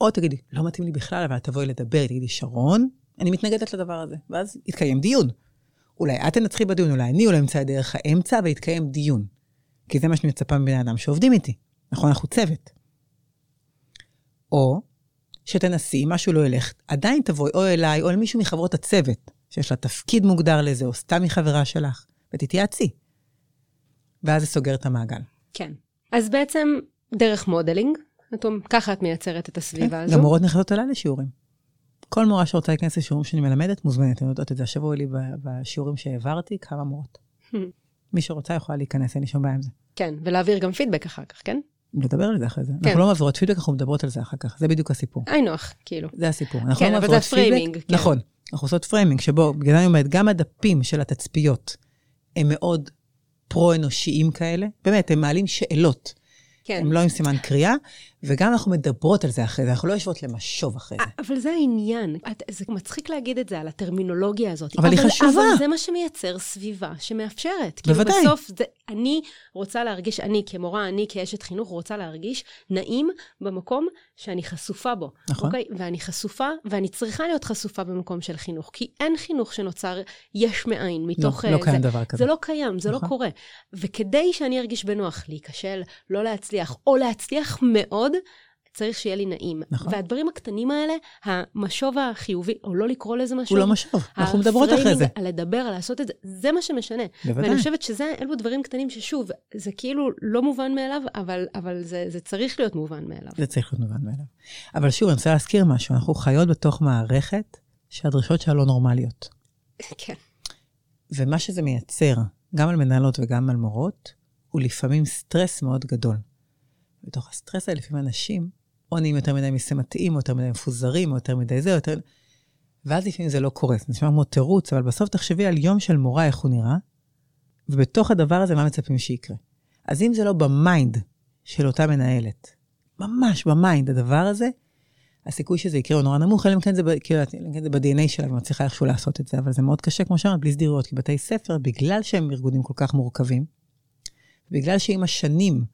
או תגידי, לא מתאים לי בכלל, אבל תבואי לדבר, תגידי, שרון, אני מתנגדת לדבר הזה. ואז יתקיים דיון. אולי את תנצחי בדיון, אולי אני, אולי אמצא דרך האמצע, ויתקיים דיון. כי זה מה שאני מצפה מבני אדם שעובדים איתי. נכון, אנחנו צוות. או שתנסי, משהו לא ילך, עדיין תבואי או אליי או אל מישהו מחברות הצוות, שיש לה תפקיד מוגדר לזה, או סתם מחברה שלך, ותתייעצי. ואז זה סוגר את המעגל. כן. אז בעצם, דרך modeling, את, ככה את מייצרת את הסביבה כן, הזו. גם מורות נכנסות אליי לשיעורים. כל מורה שרוצה להיכנס לשיעורים שאני מלמדת, מוזמנת. אני יודעת את זה, השבוע לי בשיעורים שהעברתי, כמה מורות. מי שרוצה יכולה להיכנס, אין לי שום בעיה עם זה. כן, ולהעביר גם פידבק אחר כך, כן? לדבר על זה אחרי זה. כן. אנחנו לא מעבירות פידבק, אנחנו מדברות על זה אחר כך. זה בדיוק הסיפור. היי נוח, כאילו. זה הסיפור. אנחנו כן, לא אבל זה ה framing, פידבק. כן. נכון. אנחנו עושות framing, שבו, בגלל זה אני אומרת, גם הדפים של התצפיות הם מאוד פרו-אנושיים כאלה. באמת, הם מעלים שאלות. כן. הם לא עם סימן קריאה, וגם אנחנו מדברות על זה אחרי זה, אנחנו לא יושבות למשוב אחרי זה. אבל זה העניין. את, זה מצחיק להגיד את זה על הטרמינולוגיה הזאת. אבל היא חשובה. אבל זה מה שמייצר סביבה שמאפשרת. בוודאי. כאילו בסוף, זה, אני רוצה להרגיש, אני כמורה, אני כאשת חינוך, רוצה להרגיש נעים במקום שאני חשופה בו. נכון. אוקיי? ואני חשופה, ואני צריכה להיות חשופה במקום של חינוך. כי אין חינוך שנוצר יש מאין, מתוך... לא, לא אה, קיים זה, דבר כזה. זה לא קיים, זה נכון. לא קורה. וכדי שאני ארגיש בנוח להיכשל, לא להצליח, או להצליח מאוד, צריך שיהיה לי נעים. נכון. והדברים הקטנים האלה, המשוב החיובי, או לא לקרוא לזה משוב, הוא לא משוב, אנחנו מדברות אחרי זה. ה framing, לדבר, לעשות את זה, זה מה שמשנה. בוודאי. ואני חושבת שזה, אלו דברים קטנים ששוב, זה כאילו לא מובן מאליו, אבל, אבל זה, זה צריך להיות מובן מאליו. זה צריך להיות מובן מאליו. אבל שוב, אני רוצה להזכיר משהו, אנחנו חיות בתוך מערכת שהדרישות שלה לא נורמליות. כן. ומה שזה מייצר, גם על מנהלות וגם על מורות, הוא לפעמים סטרס מאוד גדול. בתוך הסטרס הזה לפעמים אנשים או נהיים יותר מדי משימתיים, או יותר מדי מפוזרים, או יותר מדי זה, יותר... ואז לפעמים זה לא קורה. זה נשמע כמו תירוץ, אבל בסוף תחשבי על יום של מורה, איך הוא נראה, ובתוך הדבר הזה, מה מצפים שיקרה. אז אם זה לא ב mind של אותה מנהלת, ממש ב mind הדבר הזה, הסיכוי שזה יקרה הוא נורא נמוך, אלא אם כן זה, כאילו, כן זה ב DNA שלה, ומצליחה איכשהו לעשות את זה, אבל זה מאוד קשה, כמו שאמרת, בלי סדירויות, כי בתי ספר, בגלל שהם ארגונים כל כך מורכבים, בגלל שעם השנים,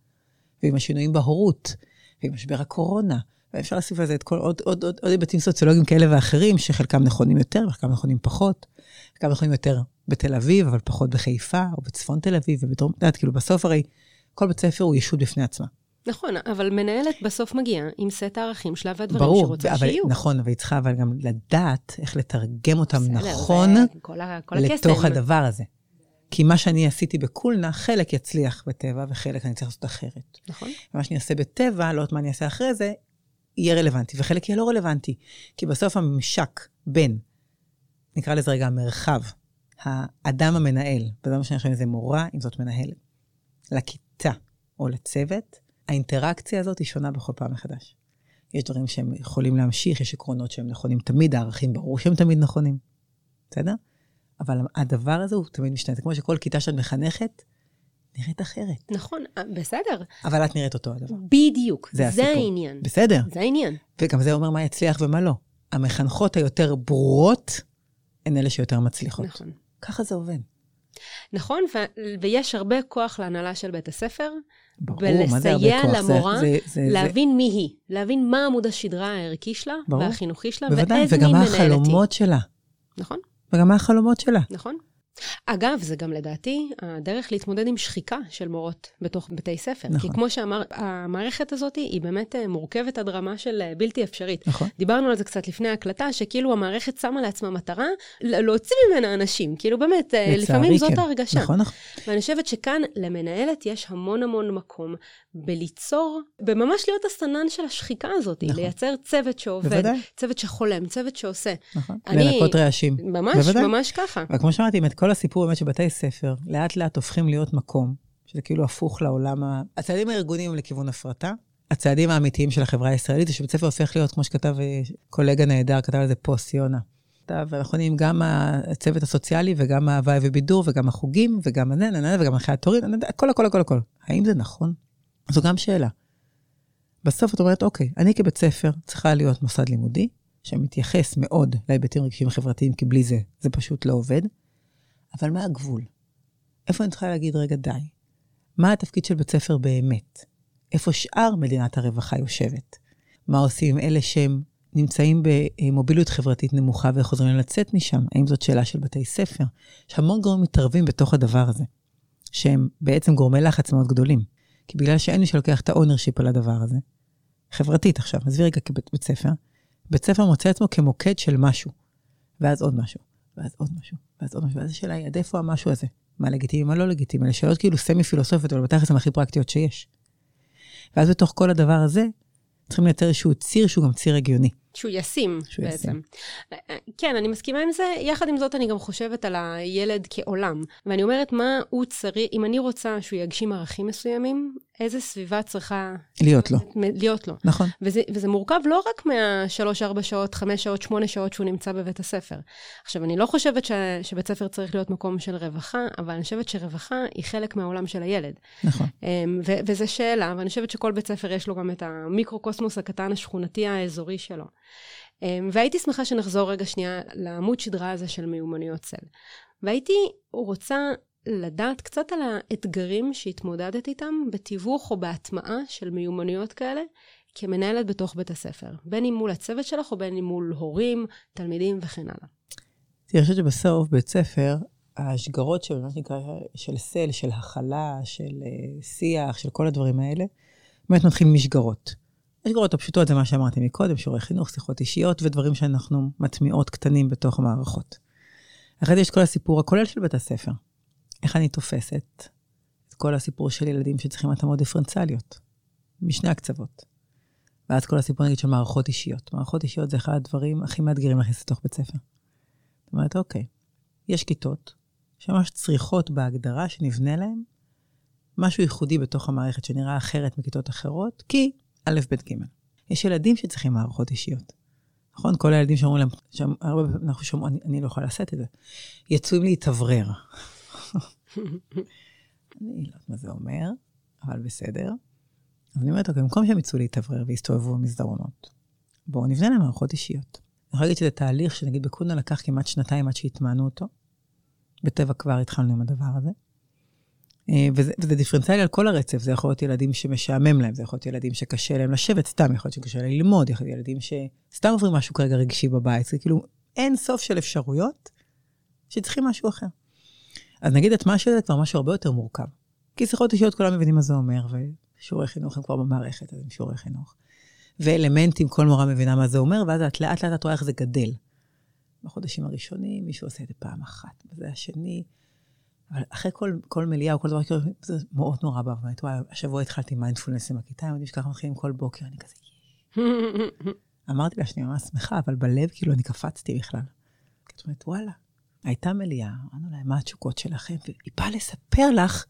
ועם השינויים בהורות, ועם משבר הקורונה, ואפשר להוסיף על זה את כל עוד, עוד, עוד, עוד היבטים סוציולוגיים כאלה ואחרים, שחלקם נכונים יותר וחלקם נכונים פחות. חלקם נכונים יותר בתל אביב, אבל פחות בחיפה, או בצפון תל אביב, ובדרום, את יודעת, כאילו בסוף הרי כל בית ספר הוא ישות בפני עצמה. נכון, אבל מנהלת בסוף מגיעה עם סט הערכים שלה והדברים ברור, שרוצה אבל, שיהיו. נכון, אבל היא צריכה אבל גם לדעת איך לתרגם אותם בסדר, נכון כל, ה, כל הקסם. לתוך הדבר הזה. כי מה שאני עשיתי בקולנה, חלק יצליח בטבע וחלק אני צריך לעשות אחרת. נכון. ומה שאני אעשה בטבע, לא יודעת מה אני אעשה אחרי זה, יהיה רלוונטי, וחלק יהיה לא רלוונטי. כי בסוף הממשק בין, נקרא לזה רגע המרחב, האדם המנהל, וזה מה שאני חושב, אם זה מורה, אם זאת מנהלת, לכיתה או לצוות, האינטראקציה הזאת היא שונה בכל פעם מחדש. יש דברים שהם יכולים להמשיך, יש עקרונות שהם נכונים תמיד, הערכים ברור שהם תמיד נכונים, בסדר? אבל הדבר הזה הוא תמיד משתנה. זה כמו שכל כיתה שאת מחנכת, נראית אחרת. נכון, אה, בסדר. אבל את נראית אותו הדבר. בדיוק. זה זה. העניין. בסדר. זה העניין. וגם זה אומר מה יצליח ומה לא. המחנכות היותר ברורות הן אלה שיותר מצליחות. נכון. ככה זה עובד. נכון, ו- ויש הרבה כוח להנהלה של בית הספר, ברור, מה זה הרבה ולסייע כוח? זה- למורה זה- זה- להבין מי היא, להבין מה עמוד השדרה הערכי שלה, ברור. והחינוכי שלה, בוודאי, ואיזה וגם מין מה מנהלת היא. החלומות שלה. נכון, וגם מה החלומות שלה. נכון. אגב, זה גם לדעתי הדרך להתמודד עם שחיקה של מורות בתוך בתי ספר. נכון. כי כמו שאמר, המערכת הזאת היא באמת אה, מורכבת עד רמה של אה, בלתי אפשרית. נכון. דיברנו על זה קצת לפני ההקלטה, שכאילו המערכת שמה לעצמה מטרה להוציא ממנה אנשים. כאילו באמת, אה, לפעמים זאת כן. ההרגשה. נכון, נכון. ואני חושבת שכאן למנהלת יש המון המון מקום בליצור, בממש להיות הסנן של השחיקה הזאת, נכון. לייצר צוות שעובד, בוודאי. צוות שחולם, צוות שעושה. נכון. אני- לנקות רעשים. ממש, בוודאי. ממש ככה. אבל כמו שאמרתי, באמת כל הסיפור באמת שבתי ספר לאט לאט הופכים להיות מקום, שזה כאילו הפוך לעולם ה... הצעדים הארגוניים הם לכיוון הפרטה. הצעדים האמיתיים של החברה הישראלית זה שבית ספר הופך להיות, כמו שכתב אה, קולגה נהדר, כתב על זה פוסט, יונה. כתב, אנחנו נהיים גם הצוות הסוציאלי וגם ההוואי ובידור וגם החוגים וגם הננה וגם אחרי התורים, הכל הכל הכל הכל. האם זה נכון? זו גם שאלה. בסוף את אומרת, אוקיי, אני כבית ספר צריכה להיות מוסד לימודי, שמתייחס מאוד להיבטים רגשיים וחברתיים, כי בלי זה, זה פשוט לא עובד. אבל מה הגבול? איפה אני צריכה להגיד, רגע, די? מה התפקיד של בית ספר באמת? איפה שאר מדינת הרווחה יושבת? מה עושים עם אלה שהם נמצאים במוביליות חברתית נמוכה וחוזרים לצאת משם? האם זאת שאלה של בתי ספר? יש המון גורמים מתערבים בתוך הדבר הזה, שהם בעצם גורמי לחץ מאוד גדולים. כי בגלל שאין מי שלוקח את ה ownership על הדבר הזה, חברתית עכשיו, עזבי רגע כבית בית ספר, בית ספר מוצא עצמו כמוקד של משהו, ואז עוד משהו, ואז עוד משהו, ואז עוד משהו, ואז השאלה היא, עד איפה המשהו הזה? מה לגיטימי, מה לא לגיטימי? אלה שאלות כאילו סמי פילוסופיות, אבל בתכלס הן הכי פרקטיות שיש. ואז בתוך כל הדבר הזה, צריכים לייצר איזשהו ציר שהוא גם ציר הגיוני. שהוא ישים שהוא בעצם. ישים. כן, אני מסכימה עם זה. יחד עם זאת, אני גם חושבת על הילד כעולם. ואני אומרת, מה הוא צריך, אם אני רוצה שהוא יגשים ערכים מסוימים, איזה סביבה צריכה להיות לו. להיות לו. נכון. וזה, וזה מורכב לא רק מהשלוש, ארבע שעות, חמש שעות, שמונה שעות שהוא נמצא בבית הספר. עכשיו, אני לא חושבת ש, שבית ספר צריך להיות מקום של רווחה, אבל אני חושבת שרווחה היא חלק מהעולם של הילד. נכון. אמ, ו- וזו שאלה, ואני חושבת שכל בית ספר יש לו גם את המיקרוקוסמוס הקטן השכונתי האזורי שלו. אמ, והייתי שמחה שנחזור רגע שנייה לעמוד שדרה הזה של מיומנויות צל. והייתי רוצה לדעת קצת על האתגרים שהתמודדת איתם בתיווך או בהטמעה של מיומנויות כאלה כמנהלת בתוך בית הספר, בין אם מול הצוות שלך או בין אם מול הורים, תלמידים וכן הלאה. אני חושבת שבסוף בית ספר, השגרות של מה שנקרא, של סל, של הכלה, של uh, שיח, של כל הדברים האלה, באמת מתחילים משגרות. השגרות הפשוטות זה מה שאמרתי מקודם, שיעורי חינוך, שיחות אישיות ודברים שאנחנו מטמיעות קטנים בתוך המערכות. אחרי זה יש כל הסיפור הכולל של בית הספר. איך אני תופסת את כל הסיפור של ילדים שצריכים התאמות דיפרנציאליות, משני הקצוות. ואז כל הסיפור נגיד של מערכות אישיות. מערכות אישיות זה אחד הדברים הכי מאתגרים להכניס לתוך בית ספר. זאת אומרת, אוקיי, יש כיתות שממש צריכות בהגדרה שנבנה להן משהו ייחודי בתוך המערכת שנראה אחרת מכיתות אחרות, כי א', ב', ג'. יש ילדים שצריכים מערכות אישיות. נכון? כל הילדים שאומרים להם, שם, הרבה אנחנו שומעים, אני, אני לא יכולה לשאת את זה. יצאו לי להתאוורר. אני לא יודעת מה זה אומר, אבל בסדר. אז אני אומרת, אוקיי, במקום שהם יצאו להתאוורר ויסתובבו במסדרונות, בואו נבנה להם מערכות אישיות. אני יכולה להגיד שזה תהליך שנגיד בקונה לקח כמעט שנתיים עד שהטמענו אותו. בטבע כבר התחלנו עם הדבר הזה. אה, וזה, וזה דיפרנציאלי על כל הרצף, זה יכול להיות ילדים שמשעמם להם, זה יכול להיות ילדים שקשה להם לשבת סתם, יכול להיות שקשה להם ללמוד, יכול להיות ילדים שסתם עוברים משהו כרגע רגשי בבית, זה כאילו אין סוף של אפשרויות שצריכים משהו אחר. אז נגיד הטמעה של זה כבר משהו הרבה יותר מורכב. כי שיחות אישיות כולם מבינים מה זה אומר, ושיעורי חינוך הם כבר במערכת, אז הם שיעורי חינוך. ואלמנטים, כל מורה מבינה מה זה אומר, ואז את לאט לאט את רואה איך זה גדל. בחודשים הראשונים מישהו עושה את זה פעם אחת, וזה השני. אבל אחרי כל, כל מליאה או כל דבר כזה, זה מאוד נורא בא, ואומרת, וואי, השבוע התחלתי מיינדפולנס עם הכיתה, הם יודעים שככה מתחילים כל בוקר, אני כזה, [laughs] אמרתי לה שאני ממש שמחה, אבל בלב כאילו אני קפצתי בכלל. כי את אומרת, וואלה, הייתה מליאה, אמרנו להם, מה התשוקות שלכם? והיא באה לספר לך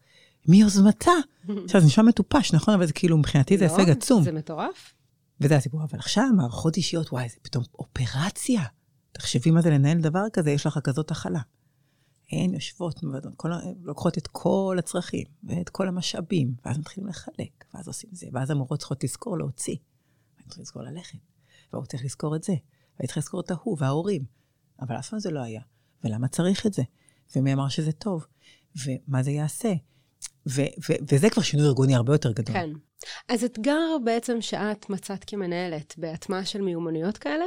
מיוזמתה. [laughs] עכשיו, זה נשמע מטופש, נכון? אבל זה כאילו, מבחינתי זה לא, הישג עצום. זה מטורף. וזה הסיפור. אבל עכשיו, מערכות אישיות, וואי, זה פתאום אופרציה. תחשבי מה זה לנהל דבר כזה, יש לך כזאת הכלה. הן יושבות, כל, לוקחות את כל הצרכים ואת כל המשאבים, ואז מתחילים לחלק, ואז עושים זה, ואז המורות צריכות לזכור להוציא. והן צריכות לזכור ללכת, והוא צריך לזכור את זה, והיא צריכה לזכור את ההוא וההורים. אבל אף פעם זה לא היה. ולמה צריך את זה? ומי אמר שזה טוב, ומה זה יעשה. ו- ו- וזה כבר שינוי ארגוני הרבה יותר גדול. כן. אז אתגר בעצם שאת מצאת כמנהלת בהטמעה של מיומנויות כאלה,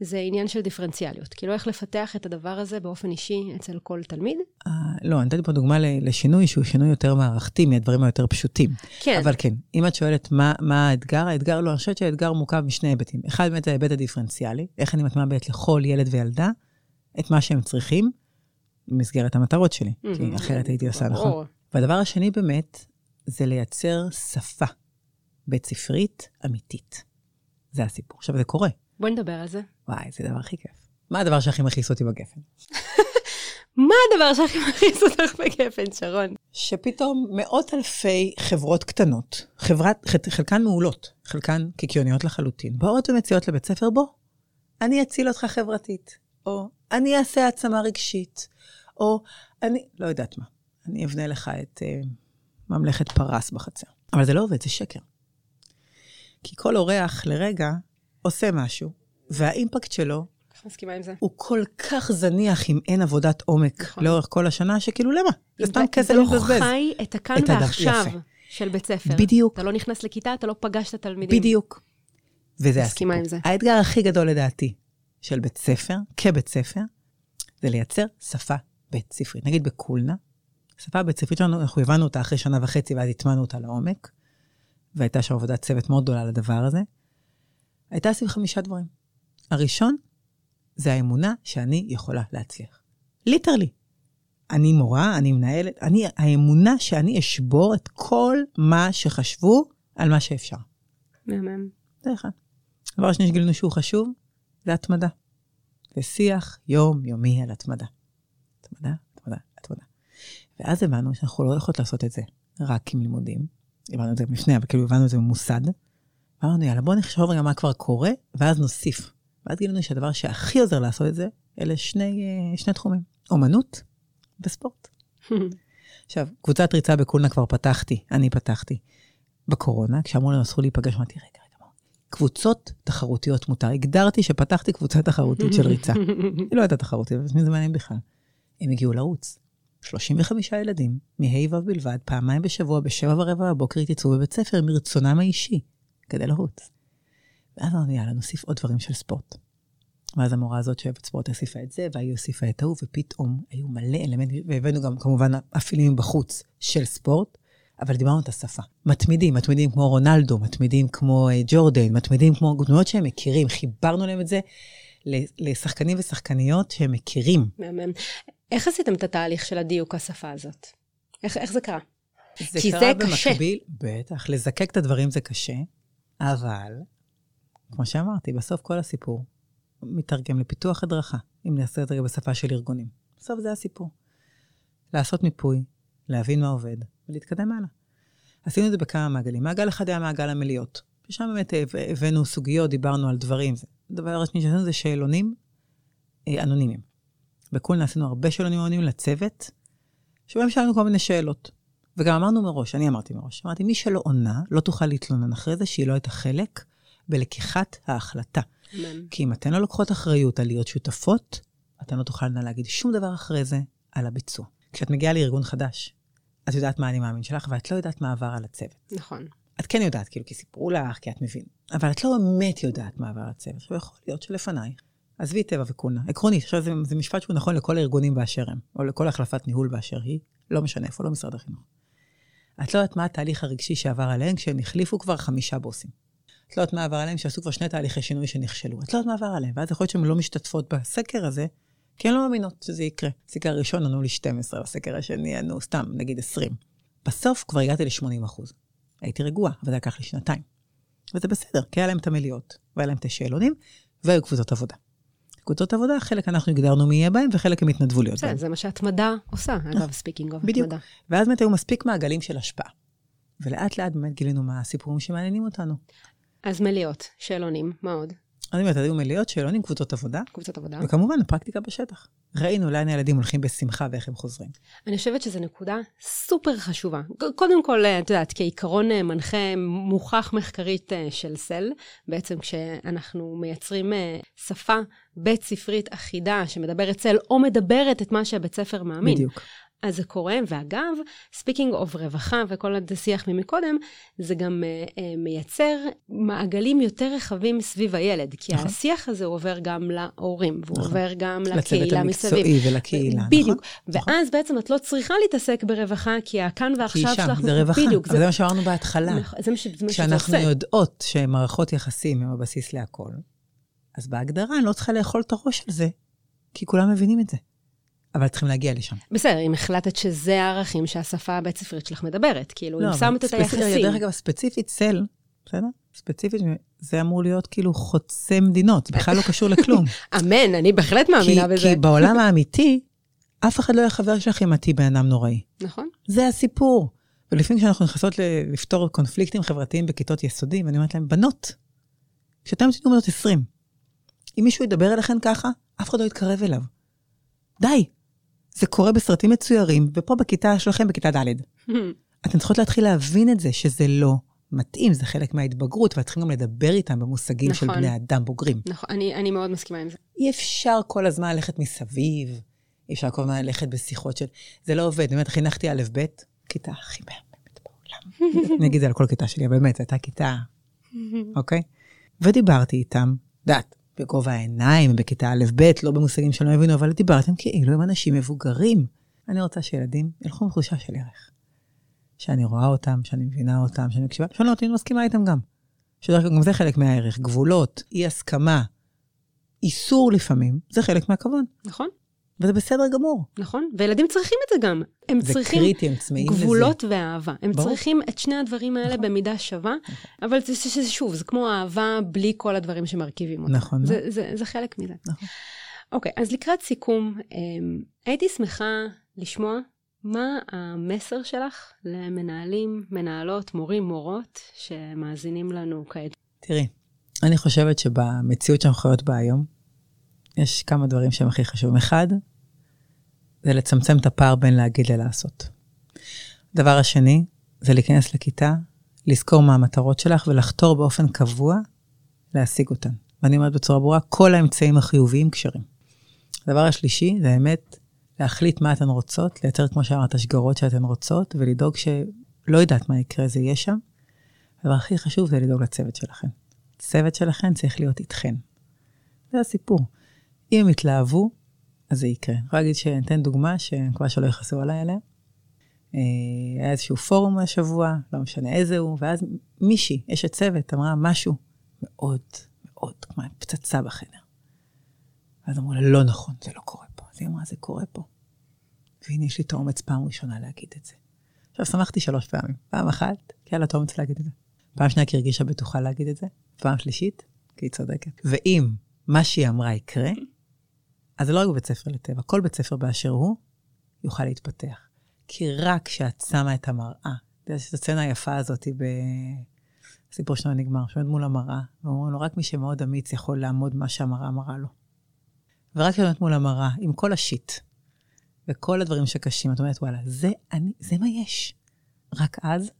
זה עניין של דיפרנציאליות. כאילו, איך לפתח את הדבר הזה באופן אישי אצל כל תלמיד? Uh, לא, אני נתתי פה דוגמה לשינוי שהוא שינוי יותר מערכתי מהדברים היותר פשוטים. כן. אבל כן, אם את שואלת מה, מה האתגר, האתגר, לא, אני חושבת שהאתגר מורכב משני היבטים. אחד באמת ההיבט הדיפרנציאלי, איך אני מטמיעה באמת לכל ילד וילדה את מה שהם צריכים במסגרת המטרות שלי, mm-hmm. כי אחרת הייתי עושה, נכון? והדבר השני באמת, זה לייצר שפה בית ספרית אמיתית. זה הסיפור. עכשיו, זה קורה. בואי נדבר על זה. וואי, זה דבר הכי כיף. מה הדבר שהכי מכעיס אותי בגפן? [laughs] מה הדבר שהכי מכעיס אותך בגפן, שרון? שפתאום מאות אלפי חברות קטנות, חברת, חלקן מעולות, חלקן קיקיוניות לחלוטין, באות ומציעות לבית ספר, בוא, אני אציל אותך חברתית, או אני אעשה העצמה רגשית, או אני, לא יודעת מה, אני אבנה לך את uh, ממלכת פרס בחצר. אבל זה לא עובד, זה שקר. כי כל אורח לרגע עושה משהו, והאימפקט שלו, מסכימה עם זה. הוא כל כך זניח אם אין עבודת עומק נכון. לאורך כל השנה, שכאילו למה? זה סתם כסף לבזבז. זה לא חי את הכאן את ועכשיו יפה. של בית ספר. בדיוק. אתה לא נכנס לכיתה, אתה לא פגש את התלמידים. בדיוק. וזה מסכימה עם זה. האתגר הכי גדול לדעתי של בית ספר, כבית ספר, זה לייצר שפה בית ספרית. נגיד בקולנה, שפה בית ספרית שלנו, אנחנו הבנו אותה אחרי שנה וחצי ואז הטמנו אותה לעומק, והייתה שם עבודת צוות מאוד גדולה לדבר הזה. הייתה סביב חמישה דברים. הראשון, זה האמונה שאני יכולה להצליח. ליטרלי. אני מורה, אני מנהלת, אני, האמונה שאני אשבור את כל מה שחשבו על מה שאפשר. מהמם. זה אחד. הדבר השני שגילינו שהוא חשוב, זה התמדה. זה שיח יומיומי על התמדה. התמדה, התמדה, התמדה. ואז הבנו שאנחנו לא יכולות לעשות את זה רק עם לימודים. הבנו את זה לפני, אבל כאילו הבנו את זה ממוסד. אמרנו, יאללה, בואו נחשוב רגע מה כבר קורה, ואז נוסיף. ואז גילינו שהדבר שהכי עוזר לעשות את זה, אלה שני, אה, שני תחומים, אומנות וספורט. [laughs] עכשיו, קבוצת ריצה בקולנה כבר פתחתי, אני פתחתי. בקורונה, כשאמרו לנו אסור להיפגש, אמרתי, רגע, קבוצות תחרותיות מותר. הגדרתי שפתחתי קבוצה תחרותית של ריצה. היא לא הייתה תחרותית, אבל מי זה מעניין בכלל. הם הגיעו לרוץ. 35 ילדים, מה' ו' בלבד, פעמיים בשבוע, בשבע ורבע בבוקר התייצבו בבית ספר מרצונם האישי. כדי לרוץ. ואז אמרנו, יאללה, נוסיף עוד דברים של ספורט. ואז המורה הזאת שאוהבת ספורט הוסיפה את זה, והיא הוסיפה את ההוא, ופתאום היו מלא אלמנטים, והבאנו גם כמובן אפילו בחוץ של ספורט, אבל דיברנו את השפה. מתמידים, מתמידים כמו רונלדו, מתמידים כמו uh, ג'ורדן, מתמידים כמו דמויות שהם מכירים, חיברנו להם את זה לשחקנים ושחקניות שהם מכירים. מהמם. איך עשיתם את התהליך של הדיוק השפה הזאת? איך, איך זה קרה? זה קרה זה במקביל, קשה. בטח, לזקק את הדברים זה קשה. אבל, כמו שאמרתי, בסוף כל הסיפור מתרגם לפיתוח הדרכה, אם נעשה את זה בשפה של ארגונים. בסוף זה הסיפור. לעשות מיפוי, להבין מה עובד, ולהתקדם הלאה. עשינו את זה בכמה מעגלים. מעגל אחד היה מעגל המליאות, ושם באמת הבאנו סוגיות, דיברנו על דברים. הדבר השני שעשינו זה שאלונים אה, אנונימיים. בקולנה עשינו הרבה שאלונים אנונימיים לצוות, שבהם שאלנו כל מיני שאלות. וגם אמרנו מראש, אני אמרתי מראש, אמרתי, מי שלא עונה, לא תוכל להתלונן אחרי זה שהיא לא הייתה חלק בלקיחת ההחלטה. אמן. כי אם אתן לא לוקחות אחריות על להיות שותפות, אתן לא תוכלנה להגיד שום דבר אחרי זה על הביצוע. כשאת מגיעה לארגון חדש, את יודעת מה אני מאמין שלך, ואת לא יודעת מה עבר על הצוות. נכון. את כן יודעת, כאילו, כי סיפרו לך, כי את מבין. אבל את לא באמת יודעת מה עבר על הצוות. עכשיו, יכול להיות שלפנייך. עזבי טבע וקולנה. עקרונית, עכשיו זה, זה משפט שהוא נכון לכל הארגונים באשר הם, או לכל החלפת ניהול באשר היא, לא משנה איפה, לא משרד החינוך. את לא יודעת מה התהליך הרגשי שעבר עליהם כשהם החליפו כבר חמישה בוסים. את לא יודעת מה עבר עליהם שעשו כבר שני תהליכי שינוי שנכשלו. את לא יודעת מה עבר עליהם, ואז יכול להיות שהן לא משתתפות בסקר הזה, כי הן לא מאמינות שזה יקרה. בסקר הראשון ענו לי 12, בסקר השני ענו סתם, נגיד 20. בסוף כבר הגעתי ל-80 אחוז. הייתי רגועה, אבל זה לקח לי שנתיים. וזה בסדר, כי היה להם את המליאות, והיה להם את השאלונים, והיו קבוצות עבודה. קבוצות עבודה, חלק אנחנו הגדרנו מי יהיה בהם, וחלק הם התנדבו להיות בהם. זה מה שהתמדה עושה, אגב, speaking of התמדה. בדיוק. ואז באמת היו מספיק מעגלים של השפעה. ולאט לאט באמת גילינו מה הסיפורים שמעניינים אותנו. אז מליאות, שאלונים, מה עוד? אני אומרת, היו מליאות שאלונים, קבוצות עבודה, קבוצת עבודה. וכמובן, הפרקטיקה בשטח. ראינו לאן הילדים הולכים בשמחה ואיך הם חוזרים. אני חושבת שזו נקודה סופר חשובה. קודם כל, אה, את יודעת, כעיקרון אה, מנחה מוכח מחקרית אה, של SEL, בעצם כשאנחנו מייצרים שפה בית ספרית אחידה שמדברת SEL, או מדברת את מה שהבית ספר מאמין. בדיוק. אז זה קורה, ואגב, speaking of רווחה וכל השיח ממקודם, זה גם uh, uh, מייצר מעגלים יותר רחבים סביב הילד, כי נכון. השיח הזה עובר גם להורים, והוא נכון. עובר גם לצוות לקהילה מסביב. המקצועי ולקהילה, נכון? בדיוק. נכון. ואז בעצם את לא צריכה להתעסק ברווחה, כי הכאן כי ועכשיו שלך... זה רווחה. בדיוק. אבל זה מה שאמרנו בהתחלה. נכון, זה מה ש- זה מה שזה כשאנחנו עושה. יודעות שמערכות יחסים הם הבסיס להכל, אז בהגדרה אני לא צריכה לאכול את הראש על זה, כי כולם מבינים את זה. אבל צריכים להגיע לשם. בסדר, אם החלטת שזה הערכים שהשפה הבית ספרית שלך מדברת, כאילו, אם אבל שמת את היחסים. דרך אגב, ספציפית סל, בסדר? ספציפית, זה אמור להיות כאילו חוצה מדינות, זה בכלל לא קשור לכלום. [laughs] אמן, אני בהחלט כי, מאמינה בזה. כי בעולם האמיתי, אף אחד לא יהיה חבר שלך אם את תהיי בן אדם נוראי. נכון? זה הסיפור. ולפעמים כשאנחנו נכנסות לפתור קונפליקטים חברתיים בכיתות יסודי, ואני אומרת להם, בנות, כשאתם תהיו בנות 20, אם מישהו ידבר אליכן ככה, אף אחד לא יתקרב אליו. די. זה קורה בסרטים מצוירים, ופה בכיתה שלכם, בכיתה ד'. [laughs] אתן צריכות להתחיל להבין את זה, שזה לא מתאים, זה חלק מההתבגרות, ואתם צריכים גם לדבר איתם במושגים של נכון. בני אדם בוגרים. נכון, אני, אני מאוד מסכימה עם זה. אי אפשר כל הזמן ללכת מסביב, אי אפשר כל הזמן ללכת בשיחות של... זה לא עובד. באמת, חינכתי א' ב', כיתה הכי מהממת בעולם. [laughs] אני אגיד את זה על כל כיתה שלי, אבל באמת, זו הייתה כיתה, אוקיי? ודיברתי איתם, דעת, בגובה העיניים, בכיתה א' ב', לא במושגים שלא הבינו, אבל דיברתי איתם כאילו הם אנשים מבוגרים. אני רוצה שילדים ילכו עם תחושה של ערך. שאני רואה אותם, שאני מבינה אותם, שאני מקשיבה, שאני לא אני מסכימה איתם גם. שדרך אגב, גם זה חלק מהערך. גבולות, אי הסכמה, איסור לפעמים, זה חלק מהכבוד. נכון, וזה בסדר גמור. נכון. וילדים צריכים את זה גם. הם זה צריכים קריטי, הם צמאים לזה. גבולות ואהבה. הם ברור. צריכים את שני הדברים האלה נכון. במידה שווה, אבל זה, זה, זה שוב, זה כמו אהבה בלי כל הדברים שמרכיבים אותה. נכון. זה, זה, זה חלק מזה. נכון. אוקיי, אז לקראת סיכום, אמ, הייתי שמחה לשמוע מה המסר שלך למנהלים, מנהלות, מורים, מורות, שמאזינים לנו כעת. תראי, אני חושבת שבמציאות שאנחנו חיות בה היום, יש כמה דברים שהם הכי חשובים. אחד, זה לצמצם את הפער בין להגיד ללעשות. הדבר השני, זה להיכנס לכיתה, לזכור מה המטרות שלך ולחתור באופן קבוע להשיג אותן. ואני אומרת בצורה ברורה, כל האמצעים החיוביים כשרים. הדבר השלישי, זה באמת להחליט מה אתן רוצות, לייצר, כמו שאמרת, שגרות שאתן רוצות, ולדאוג שלא יודעת מה יקרה, זה יהיה שם. הדבר הכי חשוב זה לדאוג לצוות שלכם. צוות שלכם צריך להיות איתכן. זה הסיפור. אם הם יתלהבו, אז זה יקרה. אני יכולה להגיד שניתן דוגמה, שאני מקווה שלא יכעסו עליי עליה. אה, היה איזשהו פורום השבוע, לא משנה איזה הוא, ואז מישהי, אשת צוות, אמרה משהו מאוד, מאוד, כמו פצצה בחדר. ואז אמרו לה, לא נכון, זה לא קורה פה. אז היא אמרה, זה קורה פה. והנה, יש לי את האומץ פעם ראשונה להגיד את זה. עכשיו, שמחתי שלוש פעמים. פעם אחת, כי היה לה את האומץ להגיד את זה. פעם שנייה, כי הרגישה בטוחה להגיד את זה. פעם שלישית, כי היא צודקת. ואם מה שהיא אמרה יקרה, אז זה לא רק בבית ספר לטבע, כל בית ספר באשר הוא יוכל להתפתח. כי רק כשאת שמה את המראה, יש את הסצנה היפה הזאת בסיפור שלנו נגמר, שעומד מול המראה, ואומרים לו, רק מי שמאוד אמיץ יכול לעמוד מה שהמראה מראה לו. ורק כשאת עומדת מול המראה, עם כל השיט, וכל הדברים שקשים, את אומרת, וואלה, זה אני, זה מה יש. רק אז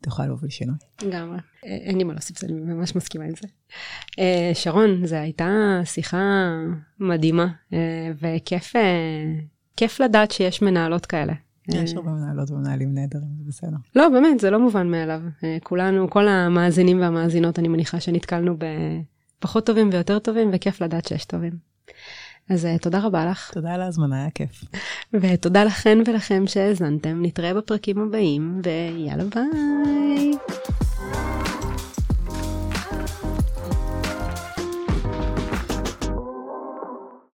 תוכל להוביל שינוי. לגמרי. אה, אין לי מה להוסיף, אני ממש מסכימה עם זה. אה, שרון, זו הייתה שיחה מדהימה, אה, וכיף כיף לדעת שיש מנהלות כאלה. יש הרבה מנהלות ומנהלים נהדרים, זה בסדר. לא, באמת, זה לא מובן מאליו. כולנו, כל המאזינים והמאזינות, אני מניחה שנתקלנו בפחות טובים ויותר טובים, וכיף לדעת שיש טובים. אז אה, תודה רבה לך, תודה על ההזמנה, היה כיף. ותודה לכן ולכם שהאזנתם. נתראה בפרקים הבאים, ויאללה ביי.